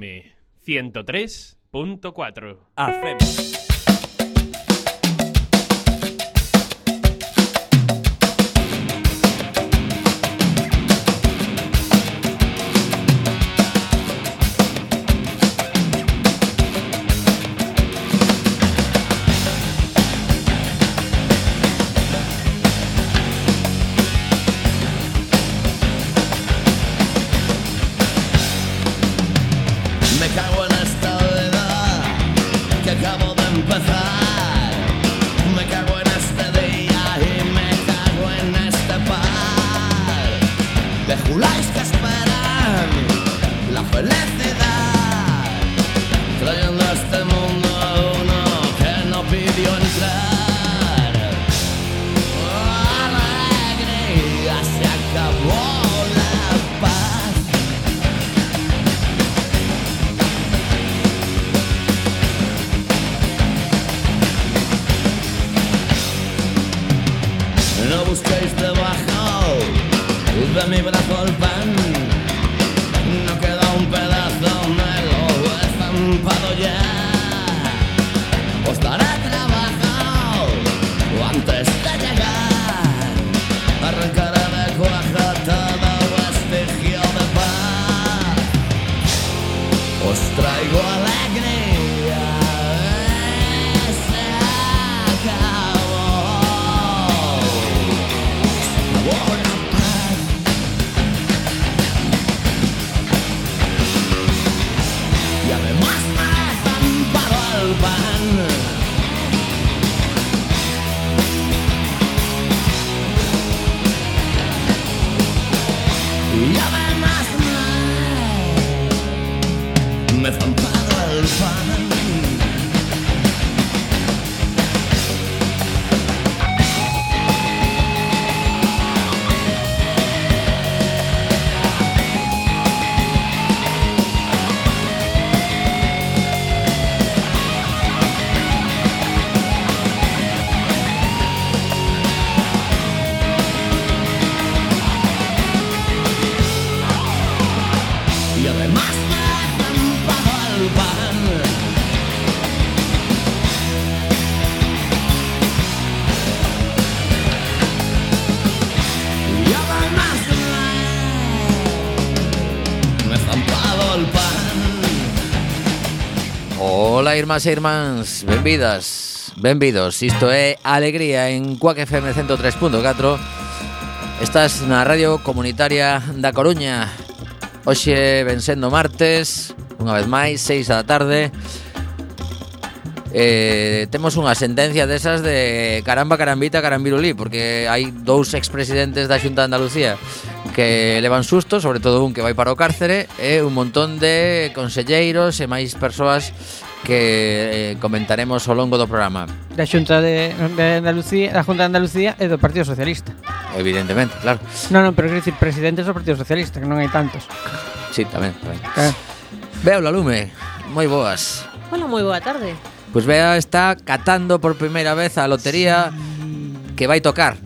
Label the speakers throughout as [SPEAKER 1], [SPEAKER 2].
[SPEAKER 1] FM 103.4.
[SPEAKER 2] irmás e irmáns, benvidas, benvidos. Isto é Alegría en Cuac FM 103.4 Estás na Radio Comunitaria da Coruña. Hoxe ven sendo martes, unha vez máis, 6 da tarde. Eh, temos unha sentencia desas de caramba, carambita, carambirulí, porque hai dous expresidentes da Xunta de Andalucía que levan susto, sobre todo un que vai para o cárcere, e un montón de conselleiros e máis persoas que eh, comentaremos ao longo do programa.
[SPEAKER 3] Da Xunta de, de Andalucía, da Junta de Andalucía e do Partido Socialista.
[SPEAKER 2] Evidentemente, claro.
[SPEAKER 3] Non, non, pero quero dicir presidentes do Partido Socialista, que non hai tantos.
[SPEAKER 2] Sí, tamén, tamén.
[SPEAKER 3] Eh.
[SPEAKER 2] Veo la lume. Moi boas.
[SPEAKER 4] Hola, moi boa tarde.
[SPEAKER 2] Pois pues Bea está catando por primeira vez a lotería sí. que vai tocar.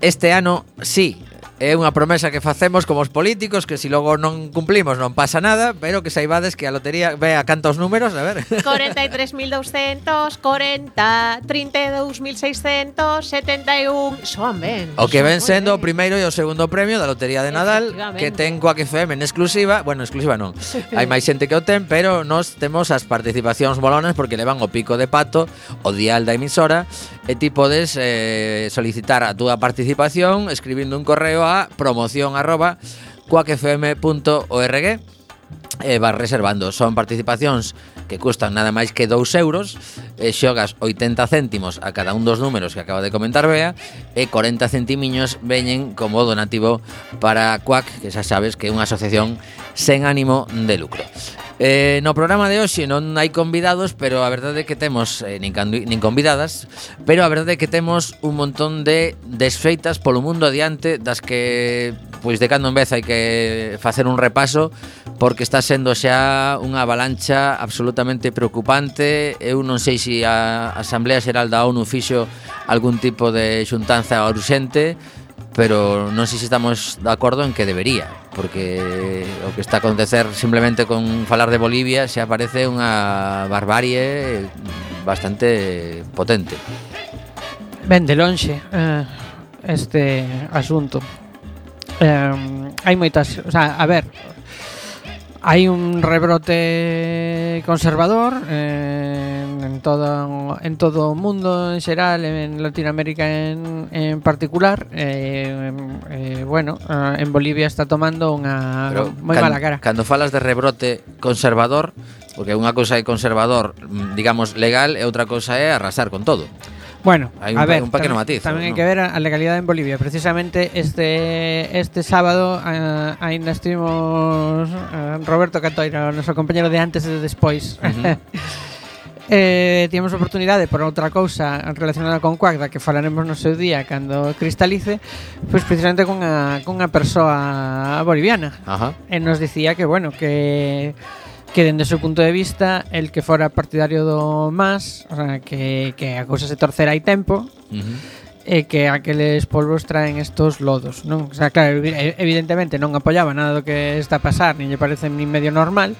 [SPEAKER 2] Este ano, sí, É unha promesa que facemos como os políticos que se si logo non cumplimos non pasa nada, pero que saibades que a lotería ve a cantos números, a ver.
[SPEAKER 4] 43.200, 40, 32.600, 71. Soan ben.
[SPEAKER 2] O que ven sendo o primeiro e o segundo premio da lotería de Nadal que ten coa que FM en exclusiva, bueno, exclusiva non. Hai máis xente que o ten, pero nos temos as participacións molonas porque levan o pico de pato, o dial da emisora e ti podes eh, solicitar a túa participación escribindo un correo a promoción arroba cuacfm.org eh, vas reservando. Son participacións que custan nada máis que 2 euros e xogas 80 céntimos a cada un dos números que acaba de comentar Bea e 40 centimiños veñen como donativo para CUAC, que xa sabes que é unha asociación sen ánimo de lucro. Eh, no programa de hoxe non hai convidados, pero a verdade é que temos eh, nin, candu, nin convidadas, pero a verdade é que temos un montón de desfeitas polo mundo adiante das que pois de cando en vez hai que facer un repaso porque está sendo xa unha avalancha absolutamente preocupante. Eu non sei se a Asamblea Xeral da ONU fixo algún tipo de xuntanza urxente, pero non sei se estamos de acordo en que debería, porque o que está a acontecer simplemente con falar de Bolivia se aparece unha barbarie bastante potente.
[SPEAKER 3] Ben de lonxe eh, este asunto. Eh, hai moitas, o sea, a ver, hai un rebrote conservador eh, en todo en todo o mundo en xeral, en Latinoamérica en, en particular. Eh, eh, bueno, eh, en Bolivia está tomando unha Pero moi
[SPEAKER 2] can,
[SPEAKER 3] mala cara.
[SPEAKER 2] Cando falas de rebrote conservador, porque unha cousa é conservador, mm, digamos, legal, e outra cousa é arrasar con todo.
[SPEAKER 3] Bueno,
[SPEAKER 2] hai un,
[SPEAKER 3] a ver,
[SPEAKER 2] un pequeno
[SPEAKER 3] tamén,
[SPEAKER 2] matiz.
[SPEAKER 3] Tamén
[SPEAKER 2] ¿no?
[SPEAKER 3] hai que ver a, a legalidade en Bolivia. Precisamente este este sábado uh, ainda estivemos uh, Roberto Catoira, o noso compañero de antes e de despois.
[SPEAKER 2] Uh -huh.
[SPEAKER 3] Eh, tivemos oportunidade por outra cousa relacionada con Cuacda da que falaremos no seu día cando cristalice, pois precisamente cunha, cunha persoa boliviana.
[SPEAKER 2] Ajá.
[SPEAKER 3] E nos dicía que, bueno, que que dende o seu punto de vista el que fora partidario do MAS, o sea, que, que a cousa se torcera hai tempo,
[SPEAKER 2] uh -huh
[SPEAKER 3] e que aqueles polvos traen estos lodos, non? O sea, claro, evidentemente non apoiaba nada do que está a pasar, nin lle parece nin medio normal,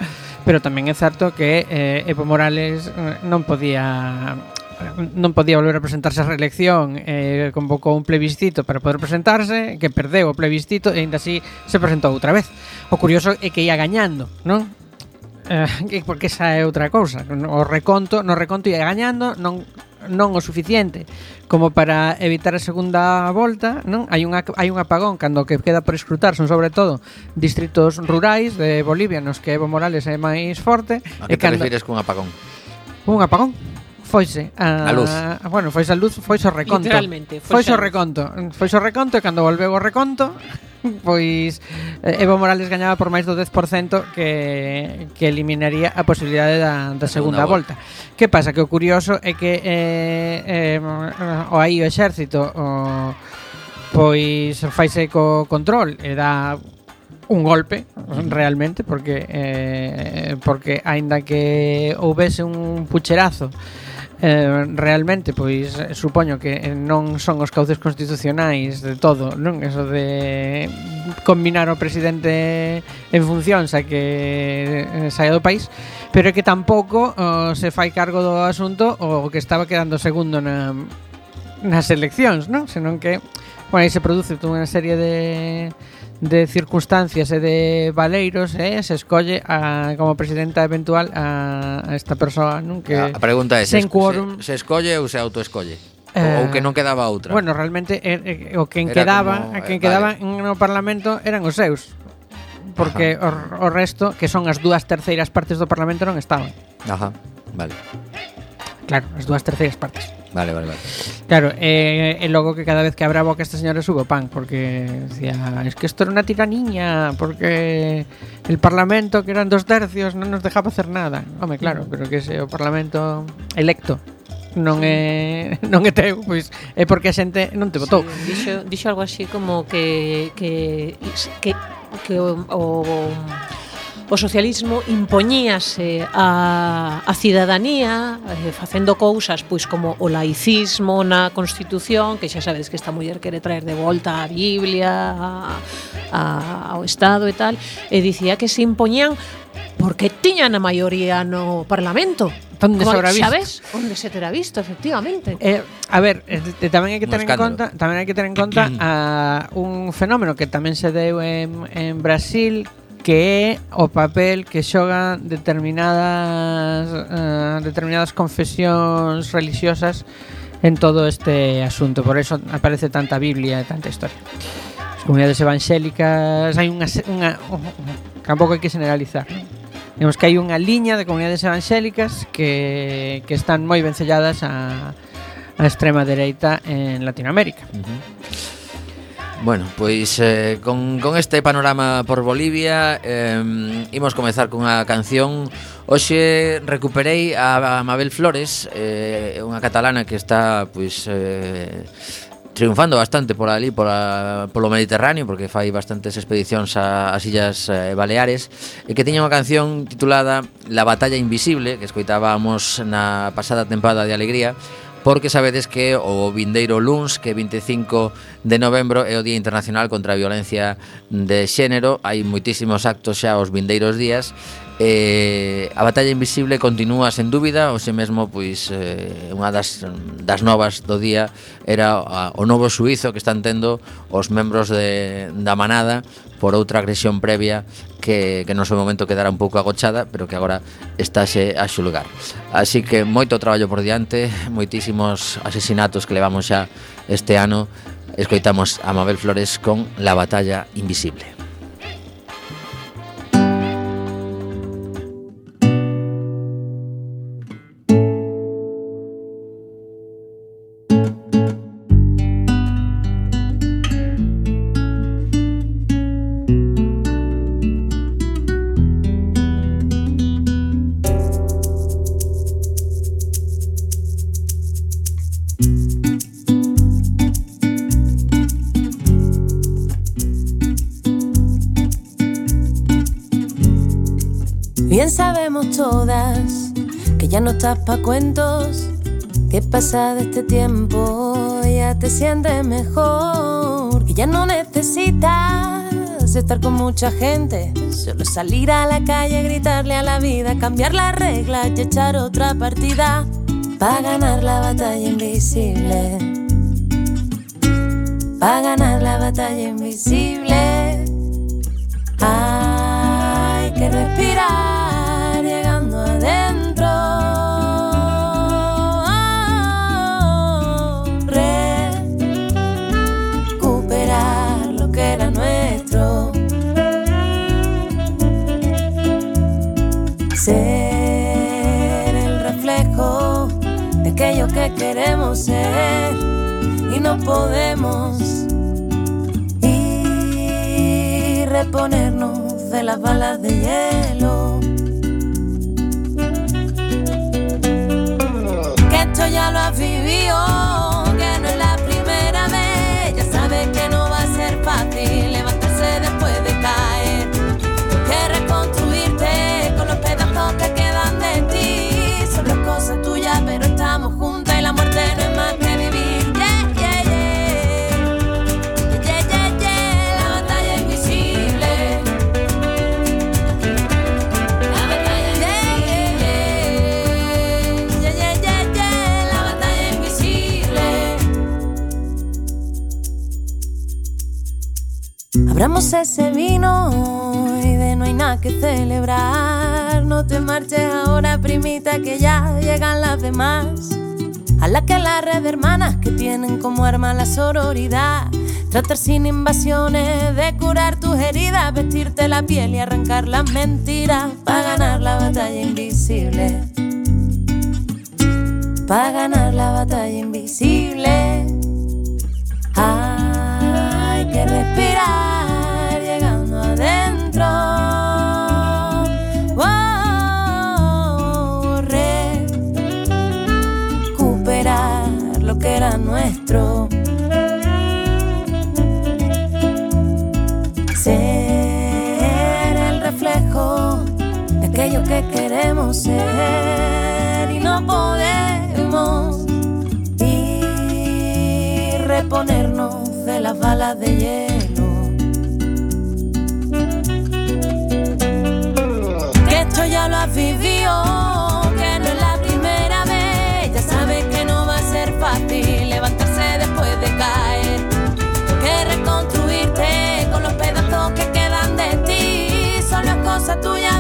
[SPEAKER 3] pero tamén é certo que eh, Evo Morales eh, non podía non podía volver a presentarse a reelección eh, convocou un plebiscito para poder presentarse que perdeu o plebiscito e ainda así se presentou outra vez o curioso é que ia gañando non? Eh, porque esa é outra cousa o reconto, no reconto ia gañando non non o suficiente como para evitar a segunda volta, non? Hai unha hai un apagón cando que queda por escrutar son sobre todo distritos rurais de Bolivia nos que Evo Morales é máis forte.
[SPEAKER 2] A que te
[SPEAKER 3] cando...
[SPEAKER 2] refires cun apagón?
[SPEAKER 3] Un apagón foise a,
[SPEAKER 2] a luz.
[SPEAKER 3] A, bueno, foise a luz, foise o reconto.
[SPEAKER 4] Literalmente,
[SPEAKER 3] foise,
[SPEAKER 4] foise
[SPEAKER 3] o reconto. Foise o reconto e cando volveu o reconto pois eh, Evo Morales gañaba por máis do 10% que, que eliminaría a posibilidade da, da segunda,
[SPEAKER 2] segunda
[SPEAKER 3] volta. volta. Que pasa? Que o curioso é que eh, eh, o aí o exército o, pois faise co control e dá un golpe realmente porque eh, porque aínda que houvese un pucherazo eh, realmente pois eh, supoño que eh, non son os cauces constitucionais de todo, non? Eso de combinar o presidente en funcións a que eh, saia do país, pero que tampouco oh, se fai cargo do asunto o que estaba quedando segundo na nas eleccións, non? Senón que, bueno, aí se produce toda unha serie de de circunstancias e de valeiros e eh, se escolle a, como presidenta eventual a, a esta persoa non que
[SPEAKER 2] a, a pregunta é se,
[SPEAKER 3] quórum...
[SPEAKER 2] se, se escolle ou se autoescolle?
[SPEAKER 3] Eh,
[SPEAKER 2] ou que non quedaba outra?
[SPEAKER 3] bueno realmente eh, eh, o quen
[SPEAKER 2] Era
[SPEAKER 3] quedaba
[SPEAKER 2] como,
[SPEAKER 3] a eh, quen
[SPEAKER 2] eh,
[SPEAKER 3] quedaba
[SPEAKER 2] vale.
[SPEAKER 3] no parlamento eran os seus porque o, o resto que son as dúas terceiras partes do parlamento non estaban.
[SPEAKER 2] Ajá, vale.
[SPEAKER 3] Claro, as dúas terceiras partes.
[SPEAKER 2] Vale, vale, vale.
[SPEAKER 3] Claro, eh, e logo que cada vez que abra boca esta señora subo pan, porque decía, es que esto era una tiraniña, porque el Parlamento, que eran dos tercios, non nos dejaba hacer nada. Home, claro, pero que ese o Parlamento electo non é non é teu, pois é porque a xente non te votou.
[SPEAKER 4] Sí, dixo, dixo algo así como que que que, que o, o o socialismo impoñíase a, a cidadanía eh, facendo cousas pois como o laicismo na Constitución, que xa sabedes que esta muller quere traer de volta a Biblia, a, a, ao Estado e tal, e dicía que se impoñían porque tiñan a maioría no Parlamento.
[SPEAKER 3] Onde se habrá visto.
[SPEAKER 4] Sabes? Onde se terá visto, efectivamente.
[SPEAKER 3] Eh, a ver, eh, tamén hai que ter en conta, tamén hai que ter en conta a ah, un fenómeno que tamén se deu en, en Brasil, que é o papel que xogan determinadas uh, determinadas confesións religiosas en todo este asunto. Por eso aparece tanta Biblia e tanta historia. As comunidades evangélicas hai unha, unha tampouco hai que generalizar. Digamos que hai unha liña de comunidades evangélicas que, que están moi vencelladas a, a extrema dereita en Latinoamérica. Uh -huh.
[SPEAKER 2] Bueno, pois eh, con, con este panorama por Bolivia eh, Imos comezar cunha canción. Hoxe recuperei a, a Mabel Flores eh, Unha catalana que está, pois... Eh, triunfando bastante por ali, por a, polo Mediterráneo, porque fai bastantes expedicións a, as Illas eh, Baleares, e que tiña unha canción titulada La batalla invisible, que escoitábamos na pasada tempada de Alegría, porque sabedes que o vindeiro luns, que 25 de novembro é o Día Internacional contra a Violencia de Xénero, hai moitísimos actos xa os vindeiros días. Eh, a batalla invisible continúa sen dúbida, hoxe mesmo pois eh, unha das das novas do día era a, o novo suizo que están tendo os membros de da manada por outra agresión previa que, que no seu momento quedara un pouco agochada pero que agora estáse a xulgar. Así que moito traballo por diante moitísimos asesinatos que levamos xa este ano. Escoitamos a Mabel Flores con La batalla invisible.
[SPEAKER 5] Todas que ya no estás pa' cuentos. Que pasa de este tiempo ya te sientes mejor. Que ya no necesitas estar con mucha gente. Solo salir a la calle, gritarle a la vida, cambiar las reglas y echar otra partida. Pa' ganar la batalla invisible. Pa' ganar la batalla invisible. Hay que respirar queremos ser y no podemos y reponernos de las balas de hielo. Que esto ya lo has vivido, Abramos ese vino y de no hay nada que celebrar. No te marches ahora, primita, que ya llegan las demás. A la que la red hermanas que tienen como arma la sororidad. Tratar sin invasiones de curar tus heridas, vestirte la piel y arrancar las mentiras. Para ganar la batalla invisible. Para ganar la batalla invisible. Hay que respirar queremos ser y no podemos y reponernos de las balas de hielo. Que esto ya lo has vivido, que no es la primera vez. Ya sabes que no va a ser fácil levantarse después de caer. Que reconstruirte con los pedazos que quedan de ti. Son las cosas tuyas,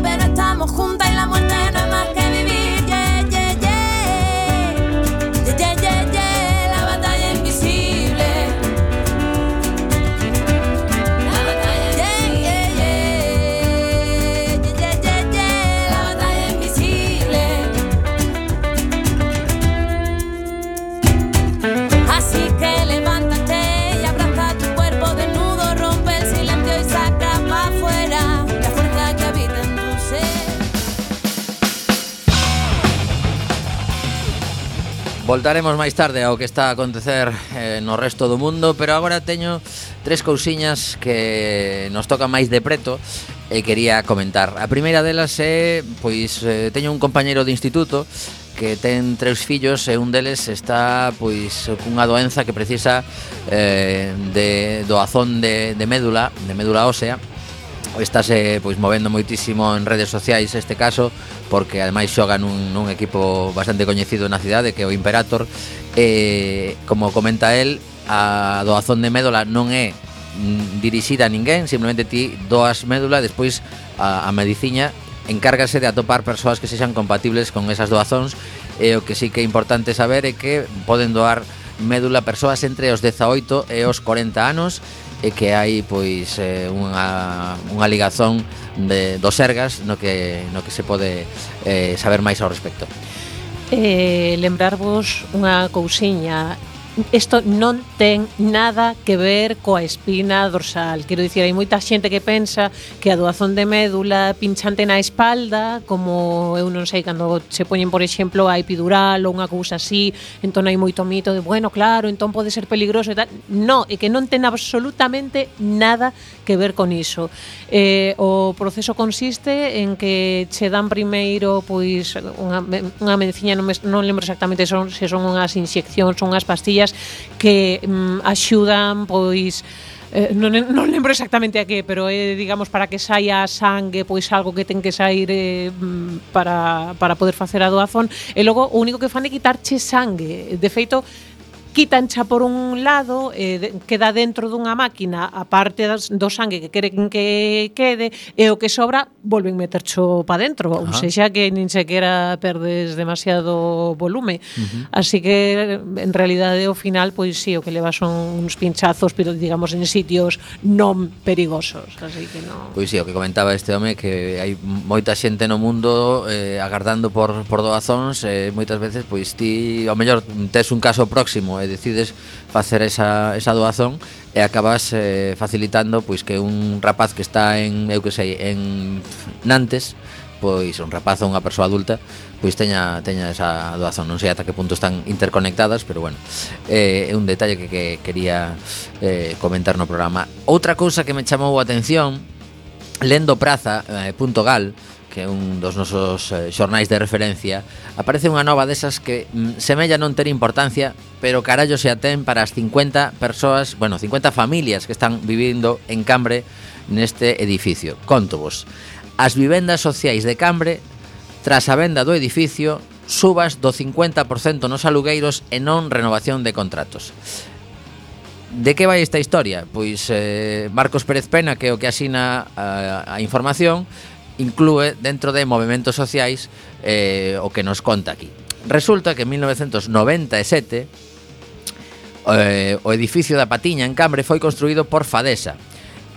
[SPEAKER 2] Voltaremos máis tarde ao que está a acontecer eh, no resto do mundo, pero agora teño tres cousiñas que nos toca máis de preto e quería comentar. A primeira delas é, pois, eh, teño un compañeiro de instituto que ten tres fillos e un deles está pois cunha doenza que precisa eh, de doazón de, de médula, de médula ósea estáse pois movendo moitísimo en redes sociais este caso porque ademais xoga nun, nun equipo bastante coñecido na cidade que é o Imperator e como comenta el a doazón de médula non é mm, dirixida a ninguén simplemente ti doas médula despois a, a mediciña encárgase de atopar persoas que sexan compatibles con esas doazóns e o que sí que é importante saber é que poden doar médula persoas entre os 18 e os 40 anos e que hai pois eh, unha, unha ligazón de, dos Sergas no que, no que se pode eh, saber máis ao respecto.
[SPEAKER 4] Eh, lembrarvos unha cousiña isto non ten nada que ver coa espina dorsal. Quero dicir, hai moita xente que pensa que a doazón de médula pinchante na espalda, como eu non sei, cando se poñen, por exemplo, a epidural ou unha cousa así, entón hai moito mito de, bueno, claro, entón pode ser peligroso e tal. No, é que non ten absolutamente nada que ver con iso. Eh, o proceso consiste en que che dan primeiro pois unha, unha menciña, non, me, non lembro exactamente son, se son unhas inxeccións, son unhas pastillas tecnoloxías que mm, axudan pois eh, non, non lembro exactamente a que, pero é, eh, digamos, para que saia sangue, pois algo que ten que sair eh, mm, para, para poder facer a doazón. E logo, o único que fan é quitarche sangue. De feito, quitancha por un lado, eh, de, queda dentro dunha máquina a parte das, do sangue que queren que quede, e o que sobra volven metercho pa dentro, ou seja que nin sequera perdes demasiado volume. Uh -huh. Así que en realidade o final pois si sí, o que leva son uns pinchazos, pero digamos en sitios non perigosos, así que non.
[SPEAKER 2] Pois si, sí, o que comentaba este home que hai moita xente no mundo eh, agardando por por doazóns, eh, moitas veces pois ti ao mellor tes un caso próximo e decides facer esa, esa doazón e acabas eh, facilitando pois que un rapaz que está en, eu que sei, en Nantes, pois un rapaz ou unha persoa adulta pois teña teña esa doazón. Non sei ata que punto están interconectadas pero bueno eh, é un detalle que, que quería eh, comentar no programa. Outra cousa que me chamou a atención lendo praza.gal eh, que é un dos nosos eh, xornais de referencia, aparece unha nova desas que mm, semella non ter importancia, pero carallo se atén para as 50 persoas, bueno, 50 familias que están vivindo en Cambre neste edificio. Contovos. As vivendas sociais de Cambre, tras a venda do edificio, subas do 50% nos alugueiros e non renovación de contratos. De que vai esta historia? Pois eh, Marcos Pérez Pena, que é o que asina a, a información, inclúe dentro de movimentos sociais eh, o que nos conta aquí. Resulta que en 1997 eh, o edificio da Patiña en Cambre foi construído por Fadesa,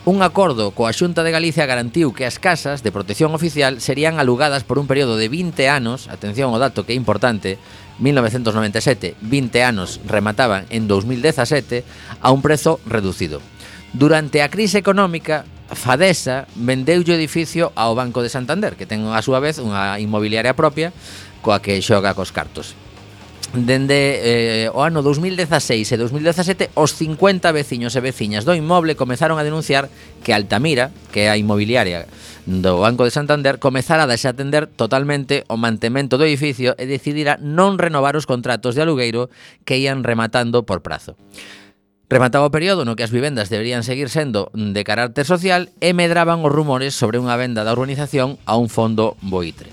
[SPEAKER 2] Un acordo coa Xunta de Galicia garantiu que as casas de protección oficial serían alugadas por un período de 20 anos, atención ao dato que é importante, 1997, 20 anos remataban en 2017, a un prezo reducido. Durante a crise económica, Fadesa vendeulle o edificio ao Banco de Santander, que ten a súa vez unha inmobiliaria propia coa que xoga cos cartos. Dende eh, o ano 2016 e 2017, os 50 veciños e veciñas do inmoble comezaron a denunciar que Altamira, que é a inmobiliaria do Banco de Santander, comezara a atender totalmente o mantemento do edificio e decidira non renovar os contratos de alugueiro que ian rematando por prazo. Remataba o período no que as vivendas deberían seguir sendo de carácter social e medraban os rumores sobre unha venda da urbanización a un fondo boitre.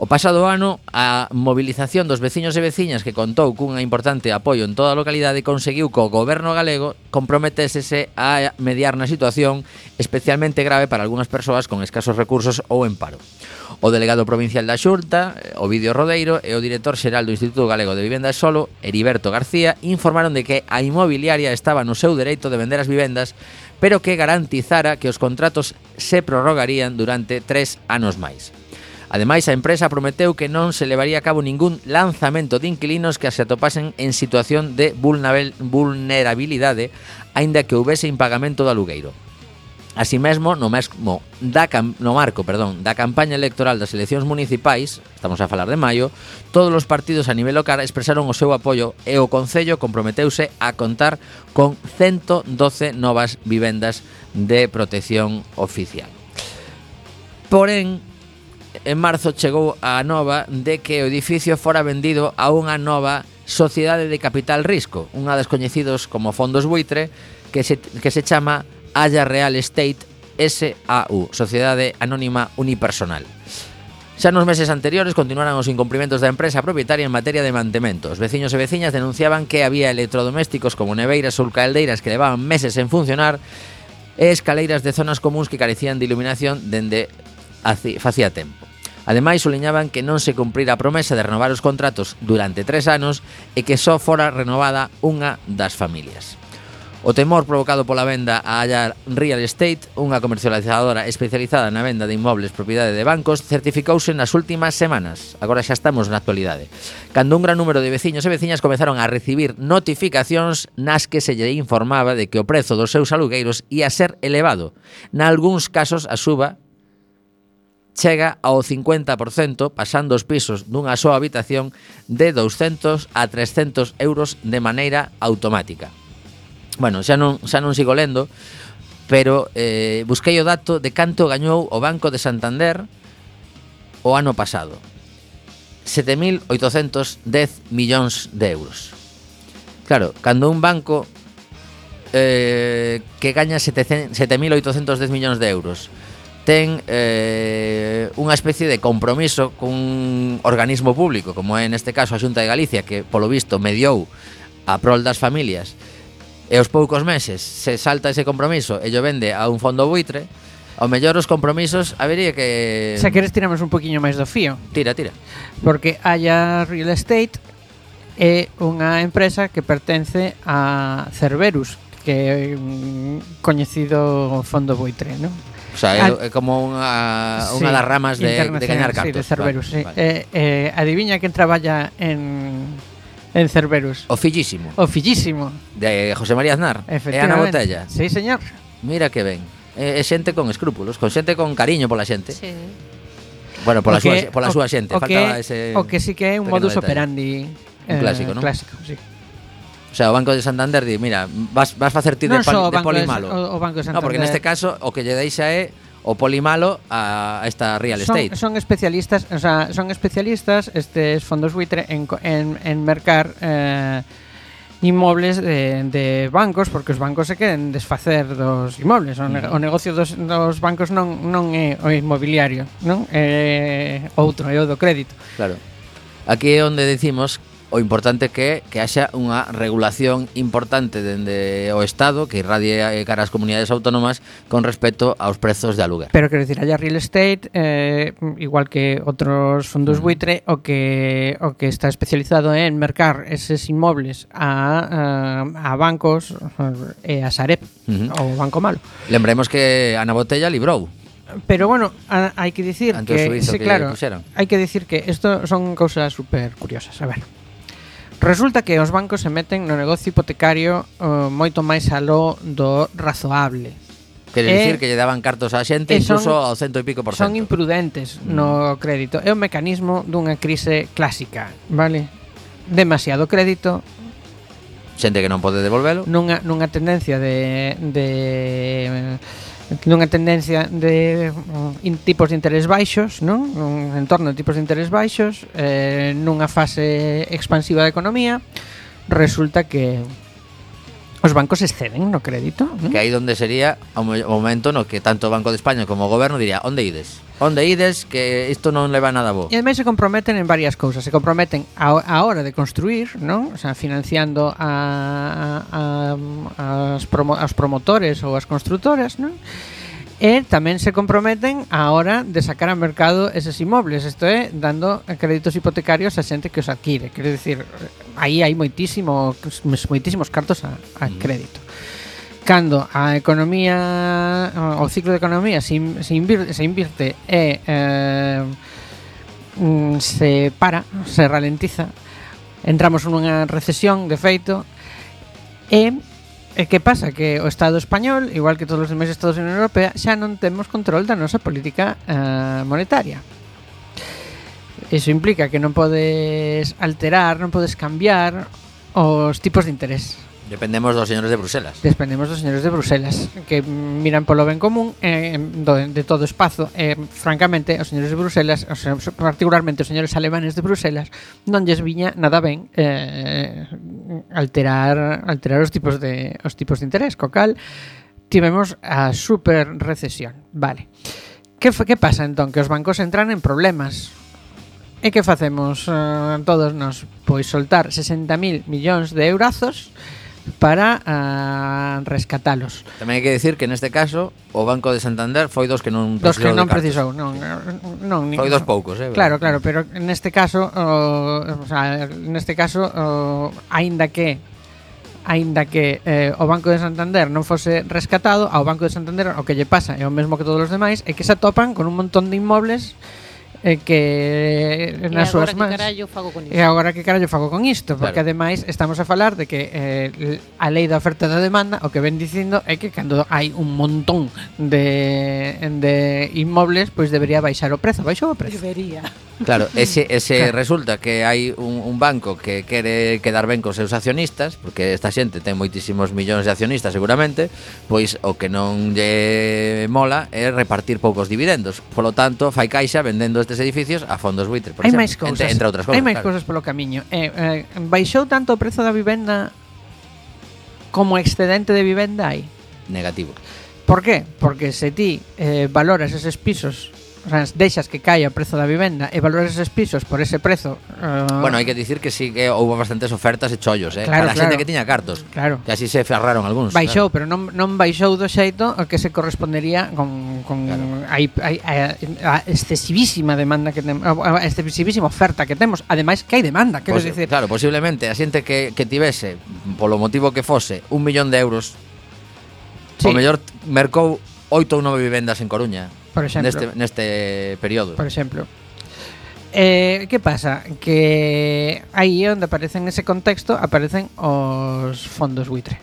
[SPEAKER 2] O pasado ano, a movilización dos veciños e veciñas que contou cunha importante apoio en toda a localidade conseguiu co goberno galego comprometésese a mediar na situación especialmente grave para algunhas persoas con escasos recursos ou en paro. O delegado provincial da Xunta, eh, Ovidio Rodeiro, e o director xeral do Instituto Galego de Vivendas Solo, Heriberto García, informaron de que a inmobiliaria estaba no seu dereito de vender as vivendas, pero que garantizara que os contratos se prorrogarían durante tres anos máis. Ademais, a empresa prometeu que non se levaría a cabo ningún lanzamento de inquilinos que se atopasen en situación de vulnerabilidade, aínda que houvese impagamento do alugueiro. Así mesmo, no mesmo da no marco, perdón, da campaña electoral das eleccións municipais, estamos a falar de maio, todos os partidos a nivel local expresaron o seu apoio e o concello comprometeuse a contar con 112 novas vivendas de protección oficial. Porén, en marzo chegou a nova de que o edificio fora vendido a unha nova Sociedade de Capital Risco, unha das coñecidos como Fondos Buitre, que se, que se chama Haya Real Estate SAU, Sociedade Anónima Unipersonal. Xa nos meses anteriores continuaran os incumprimentos da empresa propietaria en materia de mantementos. Veciños e veciñas denunciaban que había electrodomésticos como neveiras ou caldeiras que levaban meses en funcionar e escaleiras de zonas comuns que carecían de iluminación dende facía tempo. Ademais, soliñaban que non se cumprira a promesa de renovar os contratos durante tres anos e que só fora renovada unha das familias. O temor provocado pola venda a Allar Real Estate, unha comercializadora especializada na venda de inmobles propiedade de bancos, certificouse nas últimas semanas. Agora xa estamos na actualidade. Cando un gran número de veciños e veciñas comezaron a recibir notificacións nas que se lle informaba de que o prezo dos seus alugueiros ia ser elevado. Na algúns casos a suba chega ao 50% pasando os pisos dunha súa habitación de 200 a 300 euros de maneira automática. Bueno, xa non, xa non sigo lendo, pero eh, busquei o dato de canto gañou o Banco de Santander o ano pasado. 7.810 millóns de euros. Claro, cando un banco eh, que gaña 7.810 millóns de euros ten eh, unha especie de compromiso cun organismo público, como é neste caso a Xunta de Galicia, que polo visto mediou a prol das familias e aos poucos meses se salta ese compromiso e yo vende a un fondo buitre, ao mellor os compromisos habería que...
[SPEAKER 3] Se queres tiramos un poquinho máis do fío.
[SPEAKER 2] Tira, tira.
[SPEAKER 3] Porque Haya Real Estate é unha empresa que pertence a Cerberus, que é un coñecido fondo buitre, non?
[SPEAKER 2] O sea, é, é como unha, unha sí, das ramas de, de gañar cartos.
[SPEAKER 3] Sí, de Cerberus,
[SPEAKER 2] vale,
[SPEAKER 3] sí.
[SPEAKER 2] Vale.
[SPEAKER 3] Eh, eh, adiviña quen traballa en en Cerberus.
[SPEAKER 2] O fillísimo.
[SPEAKER 3] O fillísimo.
[SPEAKER 2] De José María Aznar. E Ana Botella.
[SPEAKER 3] Sí, señor.
[SPEAKER 2] Mira que ben. É, eh, é xente con escrúpulos, con xente con cariño pola xente.
[SPEAKER 4] Sí.
[SPEAKER 2] Bueno, pola,
[SPEAKER 3] que,
[SPEAKER 2] súa, pola
[SPEAKER 3] o,
[SPEAKER 2] súa xente.
[SPEAKER 3] O
[SPEAKER 2] Faltaba
[SPEAKER 3] que,
[SPEAKER 2] ese
[SPEAKER 3] o que sí que é un modus
[SPEAKER 2] detalle.
[SPEAKER 3] operandi.
[SPEAKER 2] Un eh, clásico, eh, non?
[SPEAKER 3] Clásico, sí.
[SPEAKER 2] O sea, o Banco de Santander di, mira, vas, vas facer ti de, pali, de
[SPEAKER 3] poli
[SPEAKER 2] malo.
[SPEAKER 3] O, o Banco de Santander.
[SPEAKER 2] No, porque neste caso o que lle deixa é o poli malo a esta real
[SPEAKER 3] son,
[SPEAKER 2] estate.
[SPEAKER 3] Son especialistas, o sea, son especialistas estes fondos buitre en, en, en mercar eh, inmobles de, de bancos porque os bancos se queren desfacer dos inmobles o, ne, mm. o negocio dos, dos bancos non, non é o inmobiliario non? é outro, é o do crédito
[SPEAKER 2] claro Aquí é onde decimos o importante que é que haxa unha regulación importante dende o Estado que irradie eh, cara ás comunidades autónomas con respecto aos prezos de aluguer.
[SPEAKER 3] Pero quero dicir, allá real estate, eh, igual que outros fondos buitre, o que o que está especializado en mercar eses inmobles a, a, a bancos eh, e a Sareb,
[SPEAKER 2] uh -huh.
[SPEAKER 3] o Banco Malo.
[SPEAKER 2] Lembremos que Ana Botella librou
[SPEAKER 3] Pero bueno, a, hai que dicir
[SPEAKER 2] Ante
[SPEAKER 3] que, sí,
[SPEAKER 2] que
[SPEAKER 3] claro,
[SPEAKER 2] puxeron.
[SPEAKER 3] hai que dicir que isto son cousas super curiosas. A ver. Resulta que os bancos se meten no negocio hipotecario uh, moito máis aló do razoable.
[SPEAKER 2] Quere
[SPEAKER 3] eh,
[SPEAKER 2] dicir que lle daban cartos á xente
[SPEAKER 3] e
[SPEAKER 2] incluso son, ao cento e pico por cento.
[SPEAKER 3] Son imprudentes
[SPEAKER 2] mm.
[SPEAKER 3] no crédito. É o mecanismo dunha crise clásica, vale? Demasiado crédito,
[SPEAKER 2] xente que non pode devolvelo.
[SPEAKER 3] Nunha, nunha tendencia de, de nunha tendencia de mm, in, tipos de interés baixos, non? Un entorno de tipos de interés baixos, eh, nunha fase expansiva da economía, resulta que Os bancos exceden no crédito? ¿no?
[SPEAKER 2] Que aí donde sería o momento no que tanto o Banco de España como o goberno diría onde ides? Onde ides que isto non leva nada bo.
[SPEAKER 3] E ademais se comprometen en varias cousas. Se comprometen a, a hora de construir, non? O sea, financiando a, a, a, as, promo, as promotores ou as constructoras, non? E tamén se comprometen a hora de sacar ao mercado eses inmobles, isto é, dando créditos hipotecarios a xente que os adquire. Quero dicir, aí hai moitísimo, moitísimos cartos a, a mm. crédito. Cando a economía, o ciclo de economía se, invirte, se invirte e eh, mm, se para, se ralentiza, entramos nunha recesión, de feito, e E que pasa? Que o Estado español, igual que todos os demais Estados da Unión Europea, xa non temos control da nosa política eh, monetaria. Eso implica que non podes alterar, non podes cambiar os tipos de interés.
[SPEAKER 2] Dependemos dos señores de Bruselas.
[SPEAKER 3] Dependemos dos señores de Bruselas que miran polo ben común eh, do, de todo o espazo. Eh, francamente, os señores de Bruselas, os, particularmente os señores alemanes de Bruselas, non lles viña nada ben eh, alterar alterar os tipos de os tipos de interés, co cal tivemos a super recesión. Vale. Que, que pasa entón? Que os bancos entran en problemas. E que facemos eh, todos nos? Pois soltar 60.000 millóns de eurazos para uh, rescatalos.
[SPEAKER 2] Tamén hai que decir que neste caso o Banco de Santander foi dos que non precisou.
[SPEAKER 3] Dos que non precisou, non, non, non
[SPEAKER 2] Foi dos poucos, eh.
[SPEAKER 3] Claro, claro, pero neste caso, o, o sea, neste caso, o, aínda que aínda que eh, o Banco de Santander non fose rescatado, ao Banco de Santander o que lle pasa é o mesmo que todos os demais, é que se atopan con un montón de inmobles eh, que
[SPEAKER 4] e
[SPEAKER 3] nas súas mans. E agora que carallo fago con isto? Porque
[SPEAKER 2] claro.
[SPEAKER 3] ademais estamos a falar de que eh, a lei da oferta da demanda o que ven dicindo é que cando hai un montón de, de inmobles, pois debería baixar o prezo. Baixou o prezo.
[SPEAKER 4] Debería.
[SPEAKER 2] Claro, ese, ese
[SPEAKER 3] claro.
[SPEAKER 2] resulta que hai un, un banco que quere quedar ben cos seus accionistas, porque esta xente ten moitísimos millóns de accionistas seguramente, pois o que non lle mola é repartir poucos dividendos. Polo tanto, fai caixa vendendo estes tres edificios a fondos buitre, por
[SPEAKER 3] Hai máis cousas.
[SPEAKER 2] Entre, entre outras cousas.
[SPEAKER 3] Hai máis
[SPEAKER 2] claro.
[SPEAKER 3] cousas polo camiño. Eh, eh, baixou tanto o prezo da vivenda como excedente de vivenda hai?
[SPEAKER 2] Negativo.
[SPEAKER 3] Por qué? Porque se ti eh, valoras eses pisos deixas que caia o prezo da vivenda e valoras esos pisos por ese prezo uh...
[SPEAKER 2] Bueno, hai que dicir que sí que houve bastantes ofertas e chollos eh?
[SPEAKER 3] claro,
[SPEAKER 2] Para a
[SPEAKER 3] claro.
[SPEAKER 2] xente que tiña cartos
[SPEAKER 3] claro.
[SPEAKER 2] Que así se ferraron algúns
[SPEAKER 3] Baixou, claro. pero non, non baixou do xeito que se correspondería con, con
[SPEAKER 2] claro.
[SPEAKER 3] hai, a, a, a excesivísima demanda que tem, a, a excesivísima oferta que temos Ademais que hai demanda, quero
[SPEAKER 2] Posi
[SPEAKER 3] dicir
[SPEAKER 2] Claro, posiblemente a xente que, que tivese polo motivo que fose un millón de euros
[SPEAKER 3] sí.
[SPEAKER 2] O mellor mercou oito ou nove vivendas en Coruña
[SPEAKER 3] por exemplo,
[SPEAKER 2] neste, neste período.
[SPEAKER 3] Por exemplo. Eh, que pasa? Que aí onde aparecen ese contexto aparecen os fondos buitre.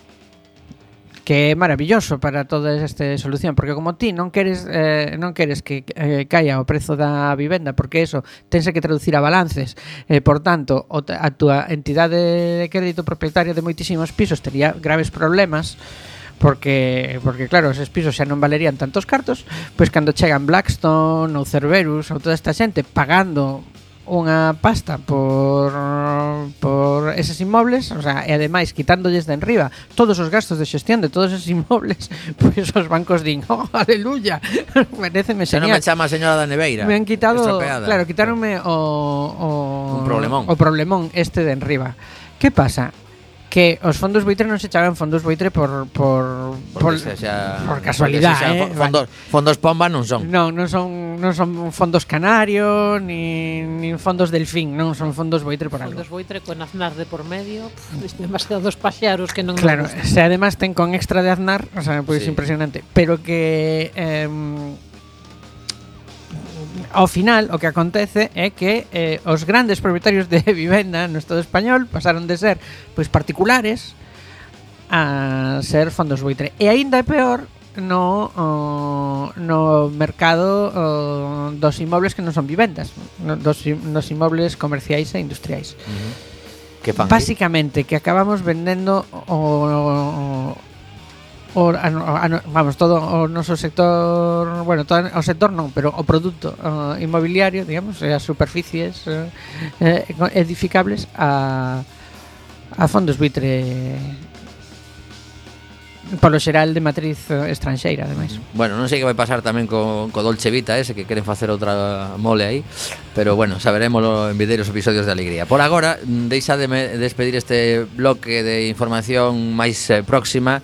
[SPEAKER 3] Que é maravilloso para toda esta solución, porque como ti non queres eh, non queres que eh, caia o prezo da vivenda, porque eso tense que traducir a balances. Eh, por tanto, a túa entidade de crédito propietaria de moitísimos pisos tería graves problemas porque porque claro, eses pisos xa non valerían tantos cartos, pois cando chegan Blackstone ou Cerberus ou toda esta xente pagando unha pasta por por eses inmobles, o sea, e ademais quitándolles de enriba todos os gastos de xestión de todos eses inmobles, pois os bancos din, "Oh, aleluya, mereceme.
[SPEAKER 2] Se non me chama a señora da Neveira.
[SPEAKER 3] Me han quitado,
[SPEAKER 2] estropeada.
[SPEAKER 3] claro, quitáronme o o
[SPEAKER 2] un problemón.
[SPEAKER 3] O problemón este de enriba. Que pasa? que os fondos buitre non se chaman fondos buitre por por por,
[SPEAKER 2] xa,
[SPEAKER 3] por
[SPEAKER 2] casualidade,
[SPEAKER 3] eh?
[SPEAKER 2] fondos fondos pomba non son.
[SPEAKER 3] Non, non son non son fondos canario ni, ni fondos delfín, non son fondos buitre por fondos algo.
[SPEAKER 4] Fondos buitre con aznar de por medio, pff, demasiados paxaros que non
[SPEAKER 3] Claro, se además ten con extra de aznar, o sea, pois pues
[SPEAKER 2] sí.
[SPEAKER 3] impresionante, pero que eh, ao final o que acontece é que eh, os grandes propietarios de vivenda no Estado español pasaron de ser pois particulares a ser fondos buitre. E aínda é peor no o, no mercado o, dos inmobles que non son vivendas, no, dos, dos inmobles comerciais e industriais. Uh -huh.
[SPEAKER 2] Que fan?
[SPEAKER 3] Basicamente que acabamos vendendo o, o o, ano, ah, ano, ah, vamos, todo o noso sector, bueno, todo o sector non, pero o produto uh, inmobiliario, digamos, as superficies uh, eh, eh edificables a, a fondos buitre polo xeral de matriz estranxeira, ademais.
[SPEAKER 2] Bueno, non sei que vai pasar tamén co, co Dolce Vita, ese que queren facer outra mole aí, pero bueno, saberemoslo en videiros episodios de Alegría. Por agora, deixademe despedir este bloque de información máis eh, próxima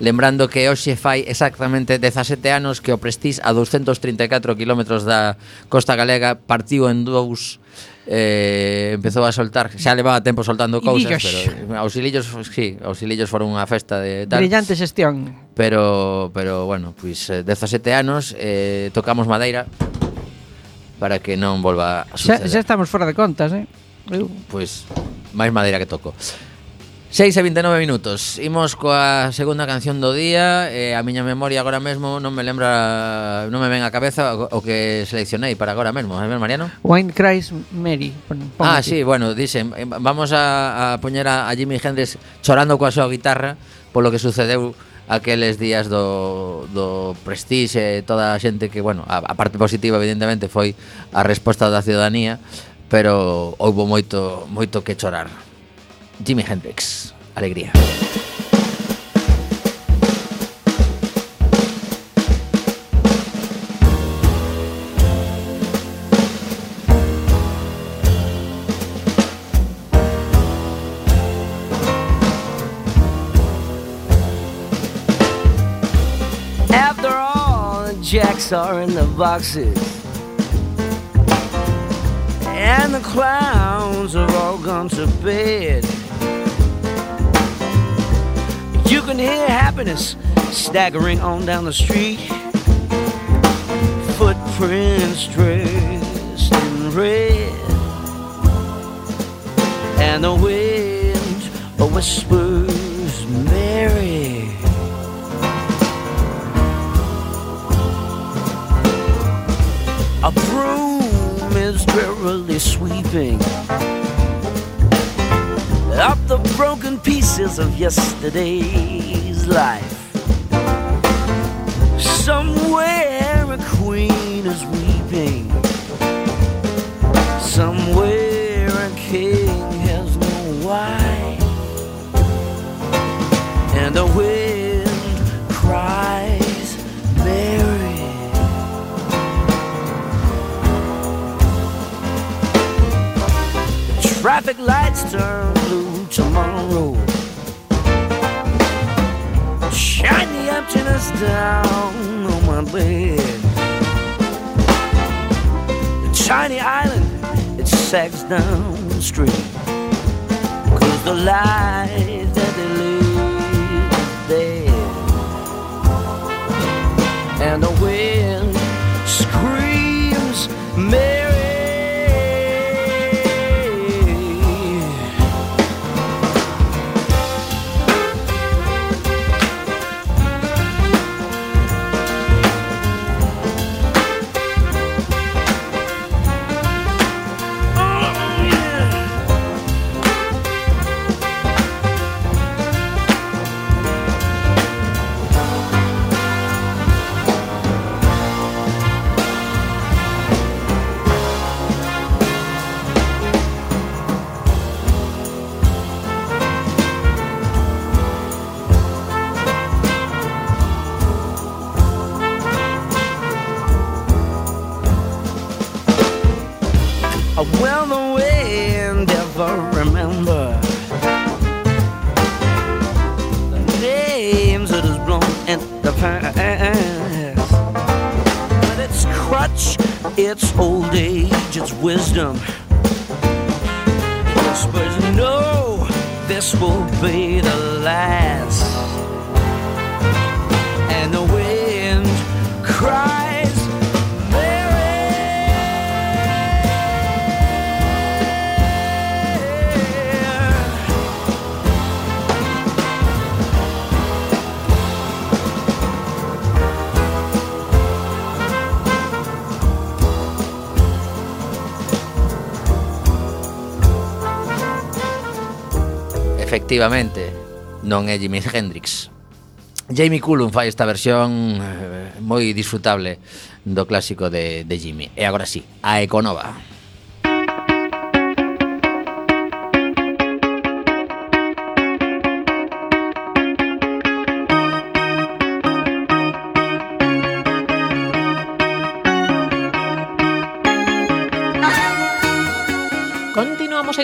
[SPEAKER 2] Lembrando que hoxe fai exactamente 17 anos que o Prestís a 234 km da costa galega partiu en dous eh, empezou a soltar, xa levaba tempo soltando cousas, pero auxilillos, sí, auxilillos foron unha festa de tal.
[SPEAKER 3] Brillante xestión.
[SPEAKER 2] Pero pero bueno, pois eh, pues, 17 anos eh, tocamos madeira para que non volva a suceder.
[SPEAKER 3] Xa, xa estamos fora de contas, eh?
[SPEAKER 2] Pois pues, máis madeira que toco. 6 e 29 minutos. Imos coa segunda canción do día. Eh, A miña memoria agora mesmo non me lembra Non me ven a cabeza o, o que seleccionei para agora mesmo. A ver, Mariano?
[SPEAKER 3] Wine Cries Mary. Pon, pon
[SPEAKER 2] Ah,
[SPEAKER 3] aquí.
[SPEAKER 2] sí, bueno, dicen eh, Vamos a, a poñer a, a Jimi Hendrix chorando coa súa guitarra Polo que sucedeu aqueles días do, do Prestige Toda a xente que, bueno, a, a parte positiva evidentemente foi a resposta da ciudadanía Pero houbo moito, moito que chorar. Jimi Hendrix, alegría.
[SPEAKER 6] After all, the jacks are in the boxes. And the clowns are all gone to bed. You can hear happiness staggering on down the street. Footprints dressed in red. And the wind whispers Mary. A broom is drearily sweeping up the broken pieces of yesterday's life. Somewhere a queen is weeping. Somewhere a king has no wife. And the wind Traffic lights turn blue tomorrow. Shine the emptiness down on my bed. The tiny island, it sags down the street. Cause the life that they is dead. And the wind its old age, its wisdom. Whispers, no, this will be the
[SPEAKER 2] Efectivamente, non é Jimi Hendrix. Jamie Cullum fai esta versión eh, moi disfrutable do clásico de, de Jimmy. E agora sí, a Econova.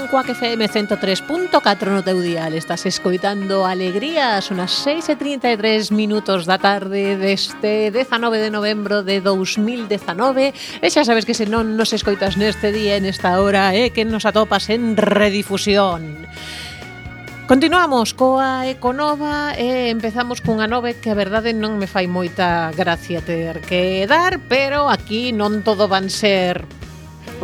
[SPEAKER 4] en Cuac FM 103.4 no teu dial. Estás escoitando Alegrías, unas 6 e 33 minutos da tarde deste 19 de novembro de 2019. E xa sabes que se non nos escoitas neste día, en esta hora, é eh, que nos atopas en redifusión. Continuamos coa Econova e empezamos cunha nove que a verdade non me fai moita gracia ter que dar, pero aquí non todo van ser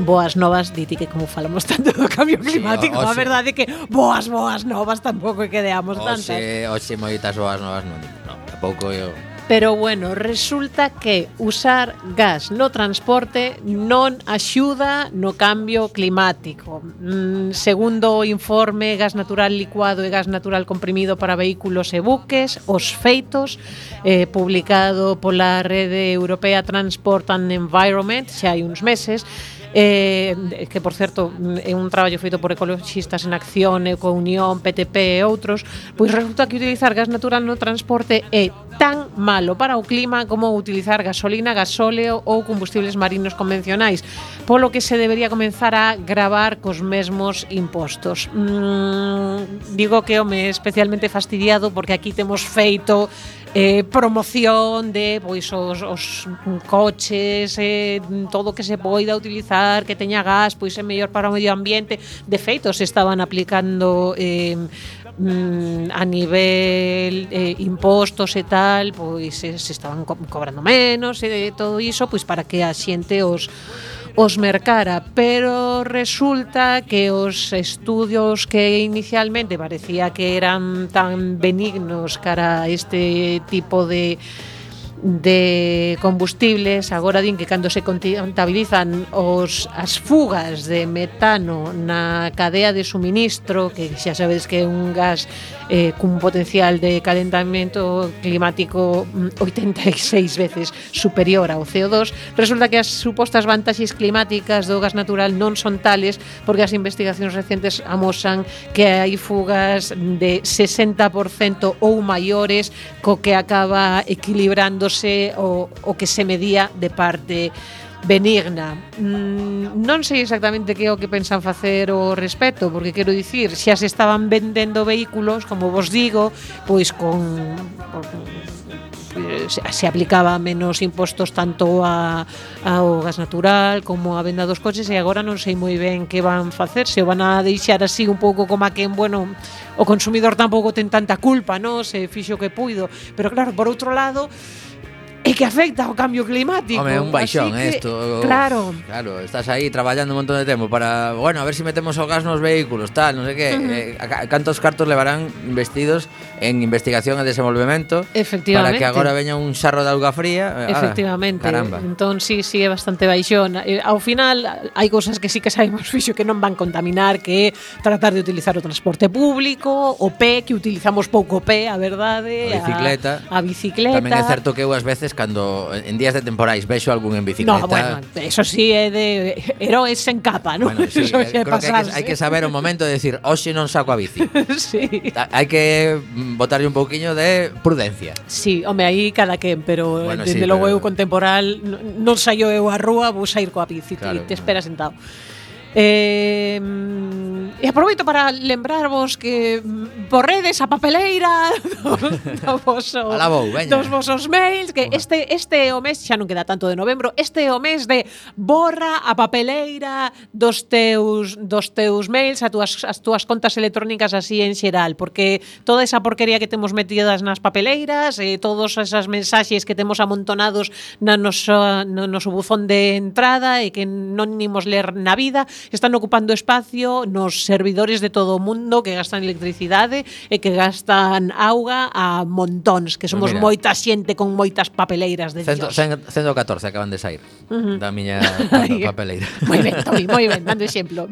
[SPEAKER 4] boas novas, diti que como falamos tanto do cambio climático, sí,
[SPEAKER 2] oxe, a
[SPEAKER 4] verdade é que boas, boas novas tampouco que deamos tantas.
[SPEAKER 2] Oxe, oxe moitas boas novas non, non tampouco eu...
[SPEAKER 4] Pero bueno, resulta que usar gas no transporte non axuda no cambio climático. Mm, segundo o informe Gas Natural Licuado e Gas Natural Comprimido para Vehículos e Buques, os feitos eh, publicado pola Rede Europea Transport and Environment, xa hai uns meses, eh, que por certo é un traballo feito por ecologistas en acción, Ecounión, PTP e outros, pois resulta que utilizar gas natural no transporte é tan malo para o clima como utilizar gasolina, gasóleo ou combustibles marinos convencionais, polo que se debería comenzar a gravar cos mesmos impostos. Mm, digo que home especialmente fastidiado porque aquí temos feito eh, promoción de pois os, os coches, eh, todo o que se poida utilizar, que teña gas, pois é mellor para o medio ambiente. De feito, se estaban aplicando eh, mm, a nivel eh, impostos e tal, pois eh, se estaban co cobrando menos e eh, todo iso, pois para que a xente os os mercara, pero resulta que os estudios que inicialmente parecía que eran tan benignos cara a este tipo de de combustibles agora din que cando se contabilizan os as fugas de metano na cadea de suministro que xa sabedes que é un gas eh, cun potencial de calentamento climático mm, 86 veces superior ao CO2 resulta que as supostas vantaxes climáticas do gas natural non son tales porque as investigacións recentes amosan que hai fugas de 60% ou maiores co que acaba equilibrando medíase o, o que se medía de parte benigna. Mm, non sei exactamente que é o que pensan facer o respecto, porque quero dicir, xa se estaban vendendo vehículos, como vos digo, pois con, se, se aplicaba menos impostos tanto a, ao gas natural como a venda dos coches e agora non sei moi ben que van facer, se o van a deixar así un pouco como a que, bueno, o consumidor tampouco ten tanta culpa, non? Se fixo que puido, pero claro, por outro lado, e que afecta ao cambio climático.
[SPEAKER 2] Home, un baixón
[SPEAKER 4] que. Claro.
[SPEAKER 2] Claro, estás aí traballando un montón de tempo para, bueno, a ver se si metemos o gas nos vehículos, tal, non sei que. Uh -huh. eh, cantos cartos levarán investidos en investigación e desenvolvemento
[SPEAKER 4] Efectivamente.
[SPEAKER 2] para que agora veña un xarro de auga fría. Eh,
[SPEAKER 4] Efectivamente.
[SPEAKER 2] Ah, caramba.
[SPEAKER 4] Entón, sí, sí, é bastante baixón. Eh, ao final, hai cousas que sí que sabemos fixo que non van contaminar, que é tratar de utilizar o transporte público, o pé, que utilizamos pouco pé, a verdade.
[SPEAKER 2] A bicicleta.
[SPEAKER 4] A, a bicicleta.
[SPEAKER 2] Tamén é certo que eu ás veces veces cando en días de temporais vexo algún en bicicleta.
[SPEAKER 4] No, bueno, eso sí é de heróis en capa, ¿no?
[SPEAKER 2] Bueno, sí,
[SPEAKER 4] eso
[SPEAKER 2] eh, creo que hai, que hai que saber o momento de decir, "Hoxe non saco a bici".
[SPEAKER 4] sí.
[SPEAKER 2] Hai que mm, botarlle un pouquiño de prudencia.
[SPEAKER 4] Sí, home, aí cada quen, pero
[SPEAKER 2] eh,
[SPEAKER 4] bueno, dende
[SPEAKER 2] sí,
[SPEAKER 4] logo
[SPEAKER 2] pero...
[SPEAKER 4] eu contemporal non saio eu a rúa, vou sair coa bici,
[SPEAKER 2] claro,
[SPEAKER 4] te, te espera sentado. Eh, e aproveito para lembrarvos que borredes a papeleira do, do voso,
[SPEAKER 2] Alabou,
[SPEAKER 4] dos vosos mails, que este, este é o mes, xa non queda tanto de novembro, este é o mes de borra a papeleira dos teus, dos teus mails, a túas, as túas contas electrónicas así en xeral, porque toda esa porquería que temos metidas nas papeleiras, e eh, todas esas mensaxes que temos amontonados na noso, no noso buzón de entrada e que non nimos ler na vida, están ocupando espacio nos servidores de todo o mundo que gastan electricidade e que gastan auga a montóns, que somos
[SPEAKER 2] Mira.
[SPEAKER 4] moita xente con moitas papeleiras de
[SPEAKER 2] Cento,
[SPEAKER 4] Dios.
[SPEAKER 2] 114 acaban de sair uh -huh. da miña papeleira.
[SPEAKER 4] moi ben, Tomi, moi ben, dando exemplo.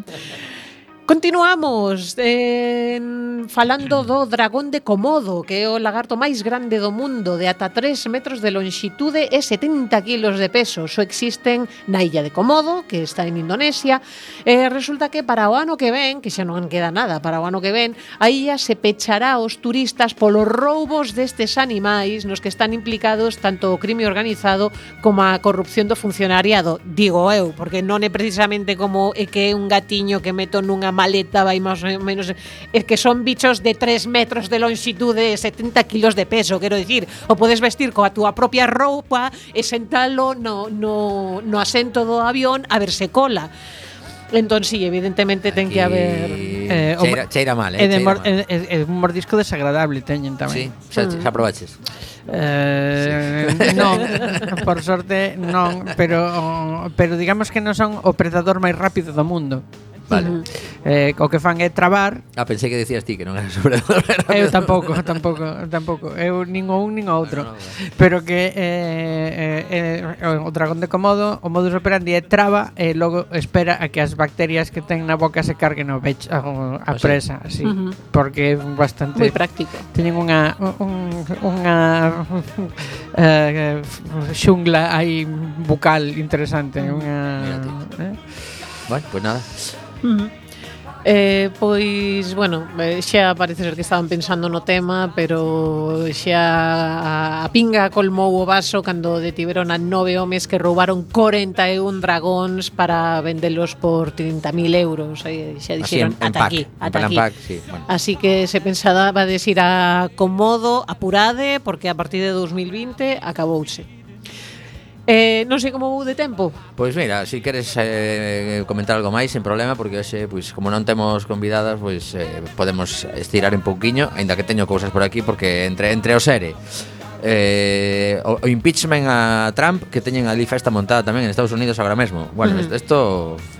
[SPEAKER 4] Continuamos eh, falando do dragón de Komodo, que é o lagarto máis grande do mundo, de ata 3 metros de longitude e 70 kilos de peso. Só existen na illa de Komodo, que está en Indonesia. E resulta que para o ano que ven, que xa non queda nada, para o ano que ven, a illa se pechará aos turistas polos roubos destes animais nos que están implicados tanto o crime organizado como a corrupción do funcionariado. Digo eu, porque non é precisamente como é que é un gatiño que meto nunha maleta vai máis ou menos... É que son bichos de 3 metros de longitude e 70 kilos de peso, quero dicir. O podes vestir coa túa propia roupa e sentalo no, no, no asento do avión a verse cola. Entón, sí, evidentemente ten que haber...
[SPEAKER 3] Eh,
[SPEAKER 2] cheira, cheira mal, eh?
[SPEAKER 3] É, de mor,
[SPEAKER 2] mal.
[SPEAKER 3] É, é un mordisco desagradable teñen tamén.
[SPEAKER 2] Sí, xa, xa mm. probaches.
[SPEAKER 3] Eh, sí. non, por sorte non, pero pero digamos que non son o predador máis rápido do mundo.
[SPEAKER 2] Vale. Uh -huh.
[SPEAKER 3] eh, o que fan é trabar.
[SPEAKER 2] Ah, pensei que decías ti que non era sobre
[SPEAKER 3] eu tampouco, tampouco, tampouco. Eu nin o un nin o outro.
[SPEAKER 2] Ah, no, no.
[SPEAKER 3] Pero que eh, eh, eh, o dragón de Komodo, o modus operandi é traba e logo espera a que as bacterias que ten na boca se carguen o bech, a, a presa, así,
[SPEAKER 4] uh -huh.
[SPEAKER 3] porque é bastante
[SPEAKER 4] moi práctico.
[SPEAKER 3] Teñen unha un, unha eh, eh xungla aí bucal interesante, unha eh?
[SPEAKER 2] Bueno, pues nada.
[SPEAKER 4] Uh. Eh, pois, bueno, eh, xa parece ser que estaban pensando no tema, pero xa a, a pinga colmou o vaso cando detiveron a nove homes que roubaron 41 dragóns para vendelos por 30.000 euros. Eh, xa dixeron,
[SPEAKER 2] Así, en,
[SPEAKER 4] ata
[SPEAKER 2] en pack,
[SPEAKER 4] aquí, ata aquí.
[SPEAKER 2] Pack, sí, bueno.
[SPEAKER 4] Así que se pensaba desir a Comodo, apurade, porque a partir de 2020 acabouse. Eh, non sei como vou de tempo.
[SPEAKER 2] Pois mira, se si queres eh, comentar algo máis, sen problema, porque hoxe, pois, como non temos convidadas, pois eh, podemos estirar un pouquiño, aínda que teño cousas por aquí, porque entre, entre o sere eh, o, o impeachment a Trump que teñen ali festa montada tamén en Estados Unidos agora mesmo. Bueno, isto mm.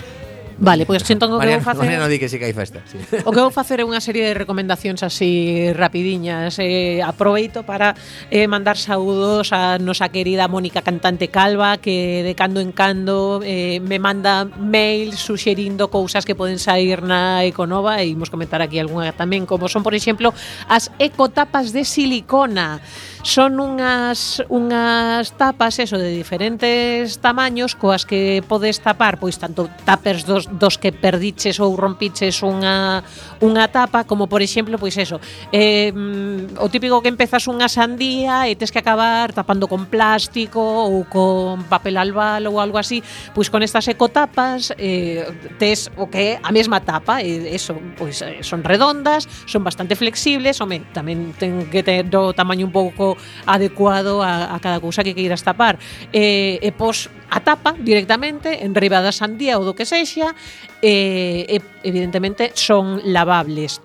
[SPEAKER 4] Vale, pois pues, entón o que vou facer
[SPEAKER 2] Mariano di que si sí que hai festa sí.
[SPEAKER 4] O que vou facer é unha serie de recomendacións así rapidiñas eh, Aproveito para eh, mandar saúdos a nosa querida Mónica Cantante Calva Que de cando en cando eh, me manda mail suxerindo cousas que poden sair na Econova E imos comentar aquí algunha tamén Como son, por exemplo, as ecotapas de silicona Son unhas unhas tapas, eso, de diferentes tamaños coas que podes tapar, pois tanto tapers dos, dos que perdiches ou rompiches unha unha tapa, como por exemplo, pois eso, eh, o típico que empezas unha sandía e tes que acabar tapando con plástico ou con papel albal ou algo así, pois con estas ecotapas eh, tes o que a mesma tapa, e eso, pois eh, son redondas, son bastante flexibles, home, tamén ten que ter do tamaño un pouco adecuado a, a cada cousa que queiras tapar. E, e pos a tapa directamente en riba da sandía ou do que sexa, e, e evidentemente son lavables.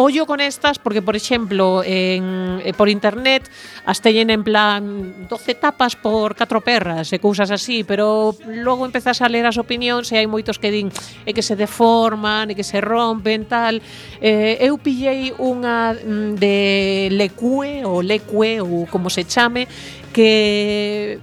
[SPEAKER 4] Ollo con estas porque, por exemplo, en, eh, por internet as teñen en plan 12 tapas por 4 perras e cousas así, pero logo empezas a ler as opinións e hai moitos que din e que se deforman, e que se rompen, tal. Eh, eu pillei unha mm, de Lecue ou Lecue ou como se chame que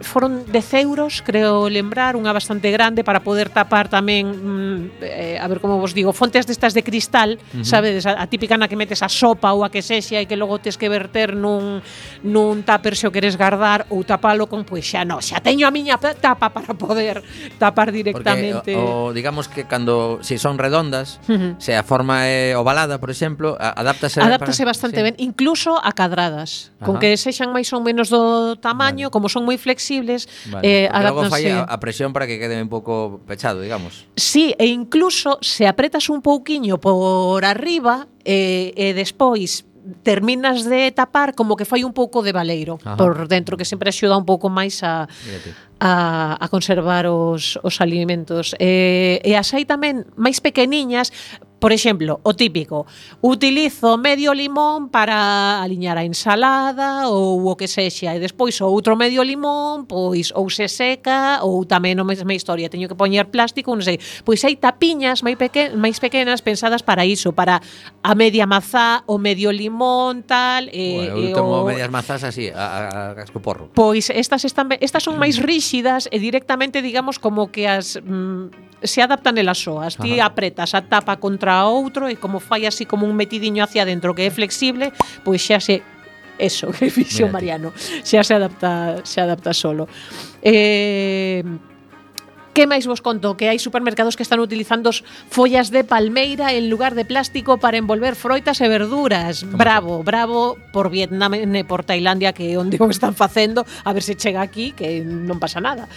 [SPEAKER 4] foron 10 euros, creo lembrar, unha bastante grande para poder tapar tamén, mm, eh, a ver como vos digo, fontes destas de cristal, uh -huh. sabedes, a, a típica na que metes a sopa ou a que sexa e que logo tes que verter nun, nun tupper se o queres guardar ou tapalo con, pois xa no, xa teño a miña tapa para poder tapar directamente.
[SPEAKER 2] Porque, o, o, digamos que cando, se si son redondas,
[SPEAKER 4] uh -huh.
[SPEAKER 2] se a forma é ovalada, por exemplo, a, adáptase...
[SPEAKER 4] Adáptase
[SPEAKER 2] para,
[SPEAKER 4] bastante
[SPEAKER 2] sí.
[SPEAKER 4] ben, incluso a cadradas,
[SPEAKER 2] Ajá.
[SPEAKER 4] con que sexan máis ou menos do tamaño,
[SPEAKER 2] vale.
[SPEAKER 4] como son moi flexibles, posibles.
[SPEAKER 2] Vale.
[SPEAKER 4] Eh,
[SPEAKER 2] logo fai a, a presión para que quede un pouco pechado, digamos.
[SPEAKER 4] Sí, e incluso se apretas un pouquiño por arriba eh, e despois terminas de tapar como que fai un pouco de baleiro
[SPEAKER 2] Ajá.
[SPEAKER 4] por dentro que sempre axuda un pouco máis a
[SPEAKER 2] Mírate.
[SPEAKER 4] a, a conservar os, os alimentos eh, e as hai tamén máis pequeniñas Por exemplo, o típico, utilizo medio limón para aliñar a ensalada ou o que sexa, e despois o outro medio limón, pois ou se seca ou tamén a mesma historia, teño que poñer plástico, non sei. Pois hai tapiñas máis pequenas, máis pequenas pensadas para iso, para a media mazá, o medio limón, tal, e, bueno,
[SPEAKER 2] eu
[SPEAKER 4] e
[SPEAKER 2] tomo
[SPEAKER 4] o...
[SPEAKER 2] medias mazás así, a, a, a casco porro.
[SPEAKER 4] Pois estas están estas son máis ríxidas e directamente digamos como que as mm, se adaptan elas soas, ti apretas a tapa contra para outro e como fai así como un metidiño hacia dentro que é flexible, pois xa se eso que fixo Mariano, xa se adapta, se adapta solo. Eh, Que máis vos conto? Que hai supermercados que están utilizando follas de palmeira en lugar de plástico para envolver froitas e verduras. Bravo, bravo por Vietnam e por Tailandia que é onde o están facendo, a ver se chega aquí, que non pasa nada.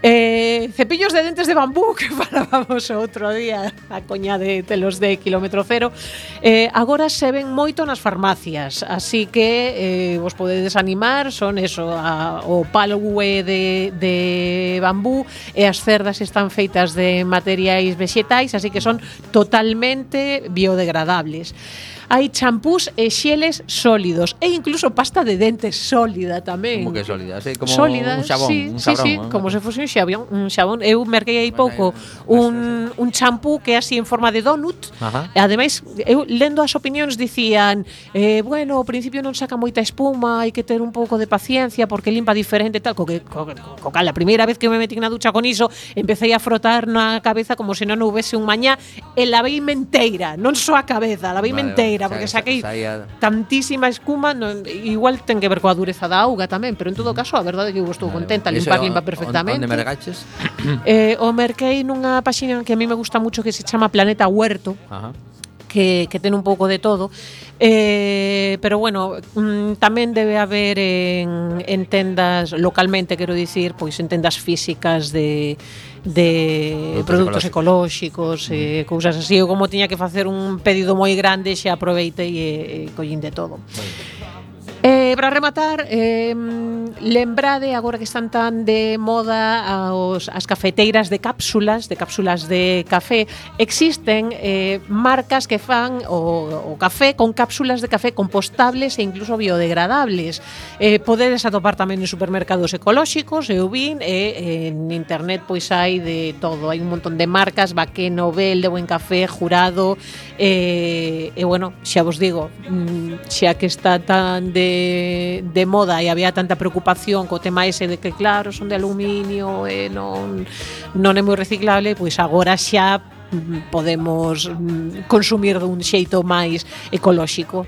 [SPEAKER 4] Eh, cepillos de dentes de bambú que falábamos outro día a coña de telos de kilómetro cero. Eh, agora se ven moito nas farmacias así que eh, vos podedes animar son eso a, o palgue de, de bambú e as cerdas están feitas de materiais vexetais así que son totalmente biodegradables hai champús e xeles sólidos e incluso pasta de dentes sólida tamén.
[SPEAKER 2] Como que sólida, sí, como
[SPEAKER 4] sólida,
[SPEAKER 2] un xabón,
[SPEAKER 4] sí,
[SPEAKER 2] un sabrón,
[SPEAKER 4] sí,
[SPEAKER 2] sí, ¿eh?
[SPEAKER 4] como se fose un xabón, un xabón. Eu merquei aí pouco un, un champú que é así en forma de donut.
[SPEAKER 2] Ajá.
[SPEAKER 4] E ademais, eu lendo as opinións dicían, eh, bueno, ao principio non saca moita espuma, hai que ter un pouco de paciencia porque limpa diferente tal, co que co, co, co, a primeira vez que me metí na ducha con iso, empecé a frotar na cabeza como se non houvese un mañá e la vei menteira, non só a cabeza, la vei
[SPEAKER 2] vale,
[SPEAKER 4] menteira.
[SPEAKER 2] Vale maneira,
[SPEAKER 4] porque
[SPEAKER 2] xa,
[SPEAKER 4] saquei
[SPEAKER 2] saía...
[SPEAKER 4] tantísima escuma, no, igual ten que ver coa dureza da auga tamén, pero en todo caso, a verdade é que eu estou contenta,
[SPEAKER 2] contenta,
[SPEAKER 4] limpar, limpa perfectamente.
[SPEAKER 2] Onde mergaches?
[SPEAKER 4] Eh, o merquei nunha páxina que a mí me gusta mucho que se chama Planeta Huerto.
[SPEAKER 2] Ajá
[SPEAKER 4] que, que ten un pouco de todo. Eh, pero bueno, mm, tamén debe haber en, en tendas localmente, quero dicir, pois en tendas físicas de de
[SPEAKER 2] produtos,
[SPEAKER 4] ecolóxicos, ecolóxicos eh, mm. e cousas así. Eu como tiña que facer un pedido moi grande, xa aproveitei e, e collín de todo. Eh, para rematar, eh, lembrade agora que están tan de moda aos, as cafeteiras de cápsulas, de cápsulas de café, existen eh, marcas que fan o, o café con cápsulas de café compostables e incluso biodegradables. Eh, podedes atopar tamén en supermercados ecolóxicos, eu vin, e en internet pois hai de todo, hai un montón de marcas, Baqueno, Nobel, de Buen Café, Jurado, eh, e bueno, xa vos digo, mm, xa que está tan de de, moda e había tanta preocupación co tema ese de que claro, son de aluminio e non, non é moi reciclable, pois agora xa mm, podemos mm, consumir dun xeito máis ecolóxico.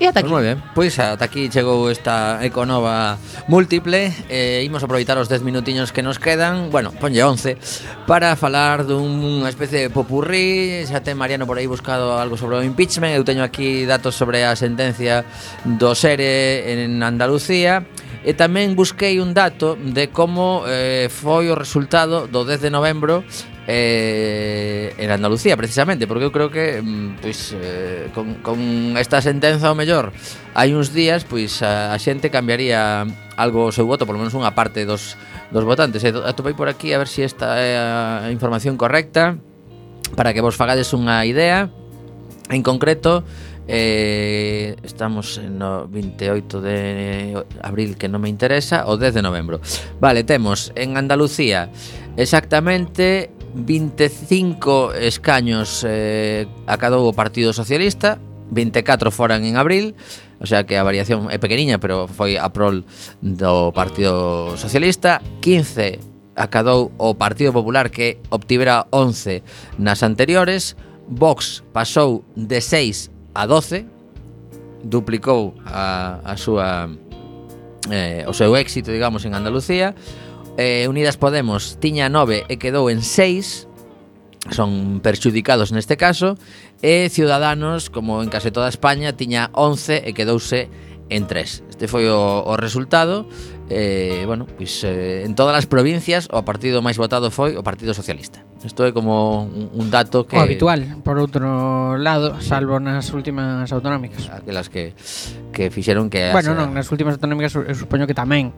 [SPEAKER 4] E ata aquí.
[SPEAKER 2] Pues moi ben. Pois ata aquí chegou esta Econova múltiple. Eh, imos aproveitar os 10 minutiños que nos quedan, bueno, ponlle 11, para falar dunha especie de popurrí. Xa ten Mariano por aí buscado algo sobre o impeachment. Eu teño aquí datos sobre a sentencia do SERE en Andalucía. E tamén busquei un dato de como eh, foi o resultado do 10 de novembro eh, en Andalucía precisamente, porque eu creo que mm, pois, eh, con, con esta sentenza o mellor hai uns días pois a, a xente cambiaría algo o seu voto, polo menos unha parte dos, dos votantes. E atopei por aquí a ver se si esta é a información correcta para que vos fagades unha idea. En concreto, Eh, estamos no 28 de abril que non me interesa o 10 de novembro. Vale, temos en Andalucía exactamente 25 escaños eh, acadou o Partido Socialista 24 foran en abril O sea que a variación é pequeniña, pero foi a prol do Partido Socialista. 15 acadou o Partido Popular que obtivera 11 nas anteriores. Vox pasou de 6 a 12 duplicou a, a súa eh, o seu éxito, digamos, en Andalucía eh, Unidas Podemos tiña 9 e quedou en 6 son perxudicados neste caso e Ciudadanos, como en case toda España, tiña 11 e quedouse en 3. Este foi o, o resultado eh, bueno, pois, eh, en todas as provincias o partido máis votado foi o Partido Socialista. Isto é como un, un dato que...
[SPEAKER 3] O habitual, por outro lado, salvo nas últimas autonómicas.
[SPEAKER 2] Aquelas que, que fixeron que...
[SPEAKER 3] Bueno,
[SPEAKER 2] asa...
[SPEAKER 3] non, nas últimas autonómicas eu supoño que tamén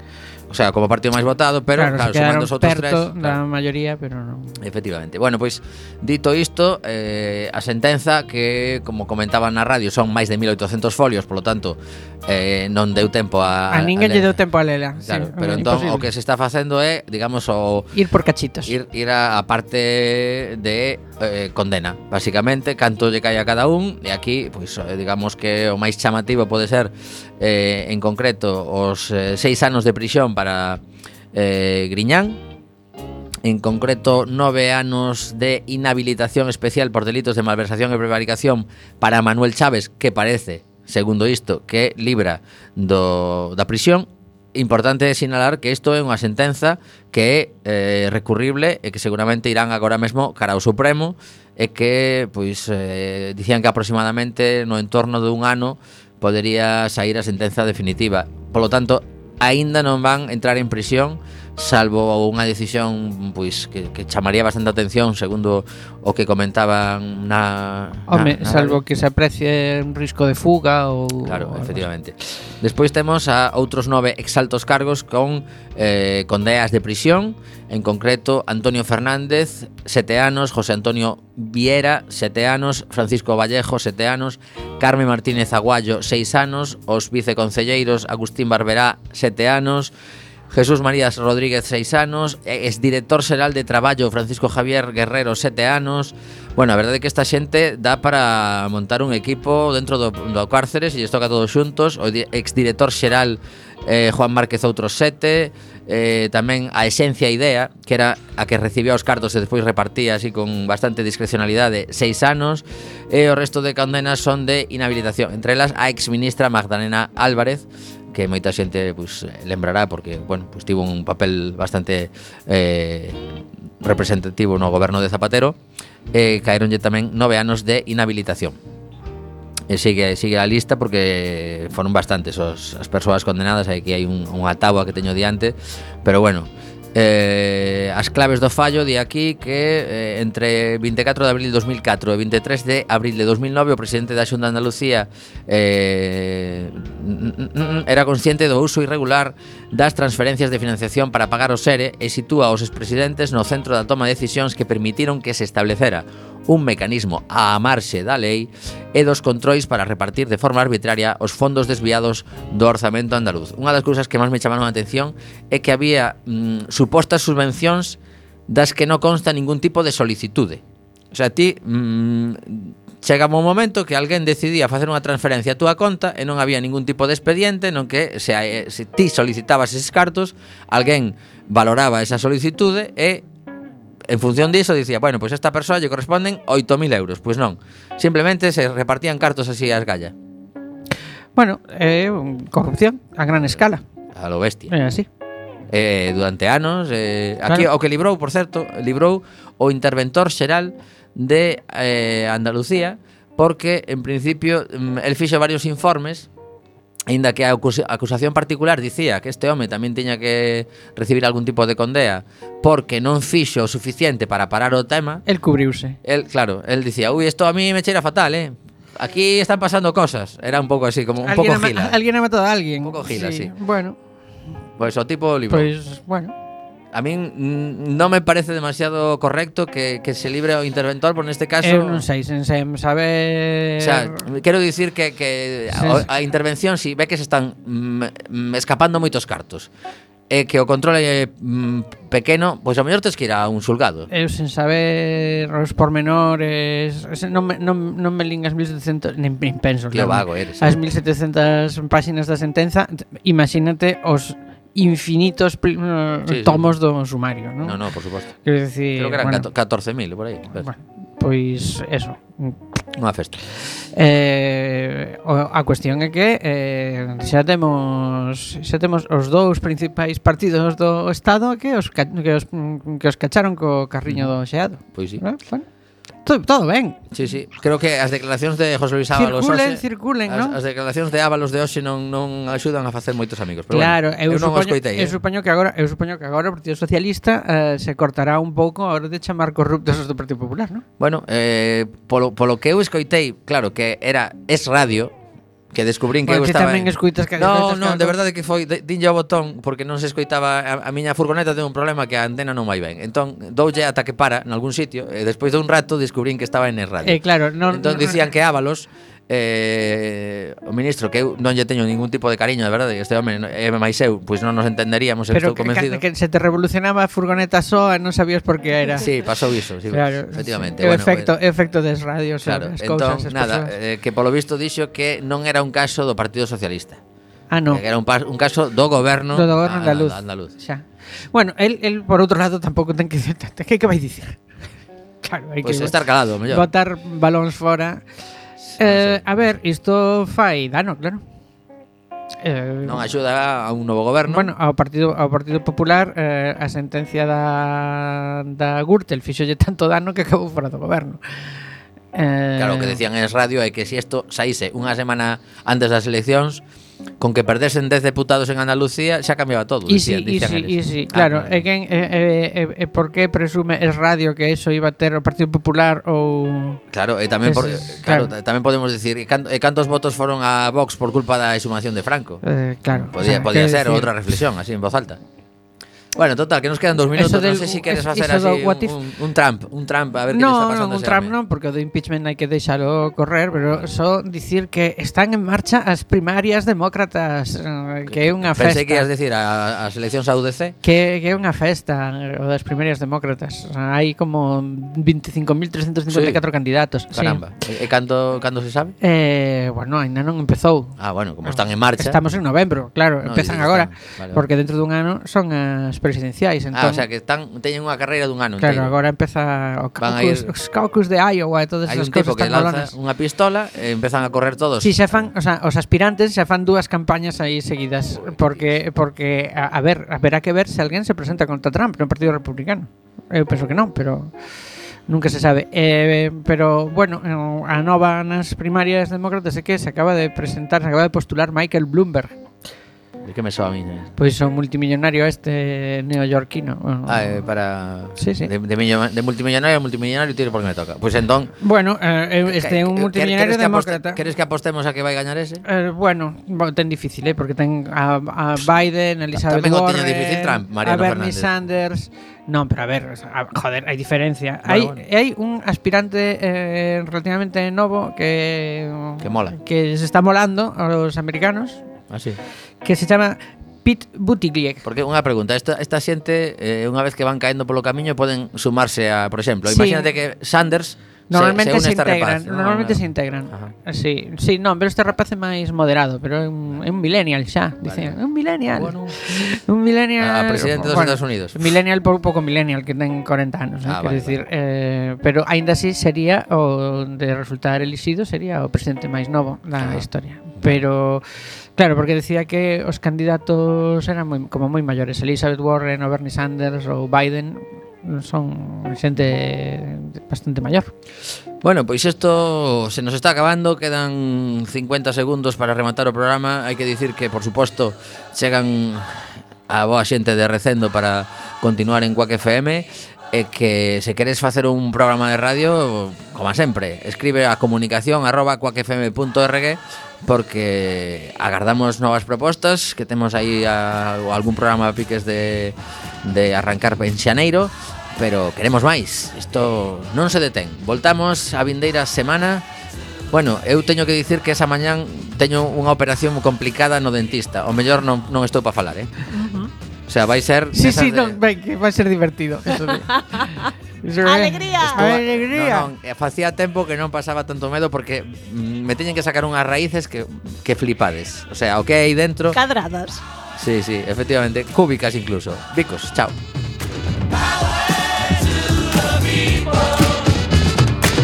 [SPEAKER 2] o sea, como partido máis votado, pero claro,
[SPEAKER 3] claro
[SPEAKER 2] sumando os outros tres,
[SPEAKER 3] claro. da maioría, pero non.
[SPEAKER 2] Efectivamente. Bueno, pois dito isto, eh, a sentenza que como comentaban na radio son máis de 1800 folios, polo tanto, eh, non deu tempo a
[SPEAKER 3] A ninguén lle deu tempo a lela.
[SPEAKER 2] Claro,
[SPEAKER 3] sí,
[SPEAKER 2] pero entón
[SPEAKER 3] imposible.
[SPEAKER 2] o que se está facendo é, digamos, o
[SPEAKER 3] ir por cachitos.
[SPEAKER 2] Ir ir a, a parte de eh, condena, básicamente, canto lle cae a cada un e aquí, pois eh, digamos que o máis chamativo pode ser eh, en concreto os eh, seis anos de prisión para eh, Griñán, en concreto nove anos de inhabilitación especial por delitos de malversación e prevaricación para Manuel Chávez, que parece, segundo isto, que libra do, da prisión, importante sinalar que isto é unha sentenza que é eh, recurrible e que seguramente irán agora mesmo cara ao Supremo e que, pois, eh, dicían que aproximadamente no entorno dun ano podería sair a sentenza definitiva. Polo tanto, aínda non van entrar en prisión salvo unha decisión pois que, que chamaría bastante atención segundo o que comentaban na,
[SPEAKER 3] Home,
[SPEAKER 2] na, na
[SPEAKER 3] salvo que se aprecie un risco de fuga ou
[SPEAKER 2] Claro,
[SPEAKER 3] o
[SPEAKER 2] efectivamente. Despois temos a outros nove exaltos cargos con eh, condeas de prisión, en concreto Antonio Fernández, sete anos, José Antonio Viera, sete anos, Francisco Vallejo, sete anos, Carmen Martínez Aguayo, seis anos, os viceconcelleiros Agustín Barberá, sete anos, Jesús Marías Rodríguez, 6 anos, es director xeral de traballo Francisco Javier Guerrero, 7 anos. Bueno, a verdade é que esta xente dá para montar un equipo dentro do, do cárceres e lles toca todos xuntos. O exdirector xeral eh, Juan Márquez outros 7, eh, tamén a esencia idea que era a que recibía os cartos e despois repartía así con bastante discrecionalidade seis anos e o resto de condenas son de inhabilitación entre elas a exministra Magdalena Álvarez que moita xente pues, lembrará porque bueno, pues, tivo un papel bastante eh, representativo no goberno de Zapatero e eh, caeronlle tamén nove anos de inhabilitación. E sigue, sigue a lista porque foron bastantes os, as persoas condenadas aquí hai un, unha taboa que teño diante pero bueno Eh, as claves do fallo de aquí que eh, entre 24 de abril de 2004 e 23 de abril de 2009 o presidente da Xunta de Andalucía eh, era consciente do uso irregular das transferencias de financiación para pagar o SERE e sitúa os expresidentes no centro da toma de decisións que permitiron que se establecera un mecanismo a amarse da lei e dos controis para repartir de forma arbitraria os fondos desviados do orzamento andaluz. Unha das cousas que máis me chamaron a atención é que había mm, supostas subvencións das que non consta ningún tipo de solicitude. O sea, ti mm, chegaba un momento que alguén decidía facer unha transferencia a túa conta e non había ningún tipo de expediente non que se, eh, se ti solicitabas eses cartos, alguén valoraba esa solicitude e en función diso dicía, bueno, pois pues esta persoa lle corresponden 8.000 euros. Pois non, simplemente se repartían cartos así ás galla.
[SPEAKER 3] Bueno, eh, corrupción a gran escala.
[SPEAKER 2] A lo bestia.
[SPEAKER 3] É así.
[SPEAKER 2] Eh, durante anos, eh, aquí
[SPEAKER 3] claro.
[SPEAKER 2] o que librou, por certo, librou o interventor xeral de eh, Andalucía, porque en principio mm, el fixo varios informes Ainda que a acusación particular dicía que este home tamén tiña que recibir algún tipo de condea porque non fixo o suficiente para parar o tema.
[SPEAKER 3] El cubriuse.
[SPEAKER 2] El, claro, el dicía, "Uy, isto a mí me cheira fatal, eh. Aquí están pasando cosas. Era un pouco así, como un pouco gila.
[SPEAKER 3] Alguien ha matado a alguien.
[SPEAKER 2] Un pouco gila, sí. sí.
[SPEAKER 3] Bueno.
[SPEAKER 2] Pois pues, o tipo libre.
[SPEAKER 3] Pues, bueno.
[SPEAKER 2] A min non me parece demasiado correcto que, que se libre o interventor, por neste caso...
[SPEAKER 3] Eu non sei, sen, sen saber...
[SPEAKER 2] O sea, quero dicir que, que a, a intervención, si ve que se están mm, escapando moitos cartos, e que o controle mm, pequeno, pois a mellor tes que ir a un sulgado.
[SPEAKER 3] Eu sen saber os pormenores, non me, non, non me lin as 1700, nin, nin penso. Que
[SPEAKER 2] vago eres.
[SPEAKER 3] As
[SPEAKER 2] eh.
[SPEAKER 3] 1700 páxinas da sentenza, imagínate os infinitos mm,
[SPEAKER 2] sí,
[SPEAKER 3] tomos sí. do sumario, non?
[SPEAKER 2] No, no, por suposto.
[SPEAKER 3] Quero dicir,
[SPEAKER 2] Creo que eran
[SPEAKER 3] bueno,
[SPEAKER 2] 14.000 por aí. Pues.
[SPEAKER 3] Bueno, pois eso.
[SPEAKER 2] Unha festa.
[SPEAKER 3] Eh, a cuestión é que eh, xa temos xa temos os dous principais partidos do estado que os que os, que os cacharon co carriño mm. do xeado.
[SPEAKER 2] Pois si. Sí.
[SPEAKER 3] Bueno, bueno todo ben.
[SPEAKER 2] Sí, sí. Creo que as declaracións de José Luis Ábalos
[SPEAKER 3] Circulen,
[SPEAKER 2] hoxe,
[SPEAKER 3] circulen,
[SPEAKER 2] as,
[SPEAKER 3] non?
[SPEAKER 2] As declaracións de Ábalos de hoxe non non axudan a facer moitos amigos, pero
[SPEAKER 3] claro,
[SPEAKER 2] bueno,
[SPEAKER 3] eu,
[SPEAKER 2] eu non
[SPEAKER 3] supoño, eu
[SPEAKER 2] eh.
[SPEAKER 3] supoño que agora, eu supoño que agora o Partido Socialista eh, se cortará un pouco a hora de chamar corruptos os do Partido Popular, non?
[SPEAKER 2] Bueno, eh, polo, polo que eu escoitei, claro que era es radio, que descubrín que
[SPEAKER 3] bueno,
[SPEAKER 2] eu estaba...
[SPEAKER 3] tamén escuitas que...
[SPEAKER 2] No, no, de verdade que foi... Dinlle ao botón porque non se escoitaba... A, a miña furgoneta ten un problema que a antena non vai ben. Entón, doulle ata que para en algún sitio e despois de un rato descubrín que estaba en el radio.
[SPEAKER 3] Eh, claro, non...
[SPEAKER 2] Entón, dicían que Ábalos eh, o ministro que eu non lle teño ningún tipo de cariño, de verdade, este home é máis eu, pois non nos entenderíamos,
[SPEAKER 3] Pero
[SPEAKER 2] estou
[SPEAKER 3] que,
[SPEAKER 2] convencido.
[SPEAKER 3] Que, que se te revolucionaba a furgoneta soa e non sabías por que era.
[SPEAKER 2] Sí, pasou iso, sí,
[SPEAKER 3] claro,
[SPEAKER 2] efectivamente.
[SPEAKER 3] O
[SPEAKER 2] bueno,
[SPEAKER 3] efecto,
[SPEAKER 2] pues,
[SPEAKER 3] efecto des radios,
[SPEAKER 2] claro,
[SPEAKER 3] as cousas, entón,
[SPEAKER 2] nada, eh, que polo visto dixo que non era un caso do Partido Socialista.
[SPEAKER 3] Ah, no.
[SPEAKER 2] Que era un, un caso do goberno,
[SPEAKER 3] do, do
[SPEAKER 2] goberno
[SPEAKER 3] andaluz.
[SPEAKER 2] andaluz.
[SPEAKER 3] Xa. Bueno, el, el por outro lado tampouco ten que que que vai dicir. Claro, hai
[SPEAKER 2] pues
[SPEAKER 3] que pois
[SPEAKER 2] estar calado, mellor.
[SPEAKER 3] Botar balóns fora. Eh, a ver, isto fai dano, claro. Eh,
[SPEAKER 2] non axuda a un novo goberno.
[SPEAKER 3] Bueno, ao Partido ao Partido Popular eh, a sentencia da da Gürtel fixolle tanto dano que acabou fora do goberno. Eh,
[SPEAKER 2] claro, o que decían en radio é que se si isto saíse unha semana antes das eleccións, con que perdesen 10 deputados en Andalucía xa cambiaba todo. Dicían,
[SPEAKER 3] sí,
[SPEAKER 2] dicían
[SPEAKER 3] sí, sí,
[SPEAKER 2] ah,
[SPEAKER 3] claro, é e quen é é é por que presume es radio que eso iba a ter o Partido Popular ou
[SPEAKER 2] Claro, e tamén por,
[SPEAKER 3] es,
[SPEAKER 2] claro,
[SPEAKER 3] claro,
[SPEAKER 2] tamén podemos decir e, can, e cantos votos foron a Vox por culpa da exhumación de Franco.
[SPEAKER 3] Eh, claro.
[SPEAKER 2] Podía,
[SPEAKER 3] o sea,
[SPEAKER 2] podía ser
[SPEAKER 3] decir?
[SPEAKER 2] outra reflexión así en voz alta. Bueno, total, que nos quedan dos minutos,
[SPEAKER 3] del,
[SPEAKER 2] non sei sé si se queres facer así
[SPEAKER 3] un,
[SPEAKER 2] un, un Trump, un Trump, a ver no, que está pasando.
[SPEAKER 3] No, un Trump non, porque o do impeachment hai que deixalo correr, pero só dicir que están en marcha as primarias demócratas, eh, que é unha festa.
[SPEAKER 2] Pensei que ias decir a, as eleccións a UDC.
[SPEAKER 3] Que, que é unha festa o das primarias demócratas. Hai como 25.354
[SPEAKER 2] sí.
[SPEAKER 3] candidatos.
[SPEAKER 2] Caramba. Sí. E, e cando, cando se sabe?
[SPEAKER 3] Eh, bueno, ainda non empezou.
[SPEAKER 2] Ah, bueno, como están en marcha.
[SPEAKER 3] Estamos en novembro, claro,
[SPEAKER 2] no,
[SPEAKER 3] empezan agora,
[SPEAKER 2] vale.
[SPEAKER 3] porque dentro dun ano son as presidenciais. Entón,
[SPEAKER 2] ah, o entón sea, que están, teñen unha carreira dun ano
[SPEAKER 3] Claro, agora empeza o caucus,
[SPEAKER 2] ir...
[SPEAKER 3] os caucus de Iowa e todas esas cousas tan colonas.
[SPEAKER 2] unha pistola e empezan a correr todos.
[SPEAKER 3] Si, sí, xa fan, o sea, os aspirantes xa fan dúas campañas aí seguidas porque porque a, a ver, haberá que ver se alguén se presenta contra Trump no Partido Republicano. Eu penso que non, pero nunca se sabe. Eh, pero, bueno, eh, a nova nas primarias demócratas é que se acaba de presentar, se acaba de postular Michael Bloomberg,
[SPEAKER 2] De que me soa a mí? Eh?
[SPEAKER 3] Pois pues son multimillonario este neoyorquino. Bueno,
[SPEAKER 2] ah, eh, para...
[SPEAKER 3] Sí, sí.
[SPEAKER 2] De, de, millo, de multimillonario a multimillonario tiro porque me toca. Pois pues entón...
[SPEAKER 3] Bueno, eh, eh este é un multimillonario
[SPEAKER 2] que
[SPEAKER 3] demócrata.
[SPEAKER 2] Queres que apostemos a que vai gañar ese?
[SPEAKER 3] Eh, bueno, ten difícil, eh, porque ten a, a Biden, Elizabeth
[SPEAKER 2] Tamén
[SPEAKER 3] Warren,
[SPEAKER 2] difícil Trump, Mariano
[SPEAKER 3] a Bernie
[SPEAKER 2] Fernández.
[SPEAKER 3] Sanders... Non, pero a ver, o sea, joder, hai diferencia.
[SPEAKER 2] Bueno,
[SPEAKER 3] hai,
[SPEAKER 2] bueno.
[SPEAKER 3] hai un aspirante eh, relativamente novo que...
[SPEAKER 2] Que mola.
[SPEAKER 3] Que se está molando aos americanos,
[SPEAKER 2] Así.
[SPEAKER 3] Que se chama Pete Buttigieg.
[SPEAKER 2] Porque unha pregunta, esta, esta xente eh, unha vez que van caendo polo camiño poden sumarse a, por exemplo,
[SPEAKER 3] sí.
[SPEAKER 2] imagínate que Sanders
[SPEAKER 3] Normalmente
[SPEAKER 2] se,
[SPEAKER 3] se,
[SPEAKER 2] se
[SPEAKER 3] integran,
[SPEAKER 2] rapaz,
[SPEAKER 3] normalmente
[SPEAKER 2] no, no.
[SPEAKER 3] se integran.
[SPEAKER 2] Ajá.
[SPEAKER 3] Sí, sí, non, pero este rapaz é máis moderado, pero é un, é un millennial xa, dicen, vale. un millennial.
[SPEAKER 2] Bueno,
[SPEAKER 3] un millennial.
[SPEAKER 2] Ah, presidente dos bueno, Estados Unidos.
[SPEAKER 3] Millennial por pouco millennial que ten 40 anos,
[SPEAKER 2] ah,
[SPEAKER 3] eh,
[SPEAKER 2] vale, quero
[SPEAKER 3] dicir, vale. eh, pero aínda así sería o de resultar elixido sería o presidente máis novo da
[SPEAKER 2] ah,
[SPEAKER 3] historia. Vale. Pero Claro, porque decía que os candidatos eran moi, como moi maiores. Elizabeth Warren, o Bernie Sanders ou Biden son xente bastante maior.
[SPEAKER 2] Bueno, pois isto se nos está acabando, quedan 50 segundos para rematar o programa. Hai que dicir que, por suposto, chegan a boa xente de Recendo para continuar en Quack FM e que se queres facer un programa de radio, como sempre, escribe a comunicación arroba porque agardamos novas propostas que temos aí a, algún programa piques de, de arrancar en xaneiro pero queremos máis isto non se detén voltamos a vindeira semana Bueno, eu teño que dicir que esa mañán teño unha operación complicada no dentista. O mellor non, non estou para falar, eh? Uh -huh. O sea, vai ser...
[SPEAKER 3] Sí, sí,
[SPEAKER 2] de...
[SPEAKER 3] non, ben, que vai ser divertido. Eso
[SPEAKER 4] Alegría.
[SPEAKER 3] Alegría.
[SPEAKER 2] Non, non, eh, facía tempo que non pasaba tanto medo porque mm, me teñen que sacar unhas raíces que, que flipades. O sea, o que hai dentro...
[SPEAKER 4] Cadradas.
[SPEAKER 2] Sí, sí, efectivamente, cúbicas incluso. Bicos, chao.
[SPEAKER 7] Power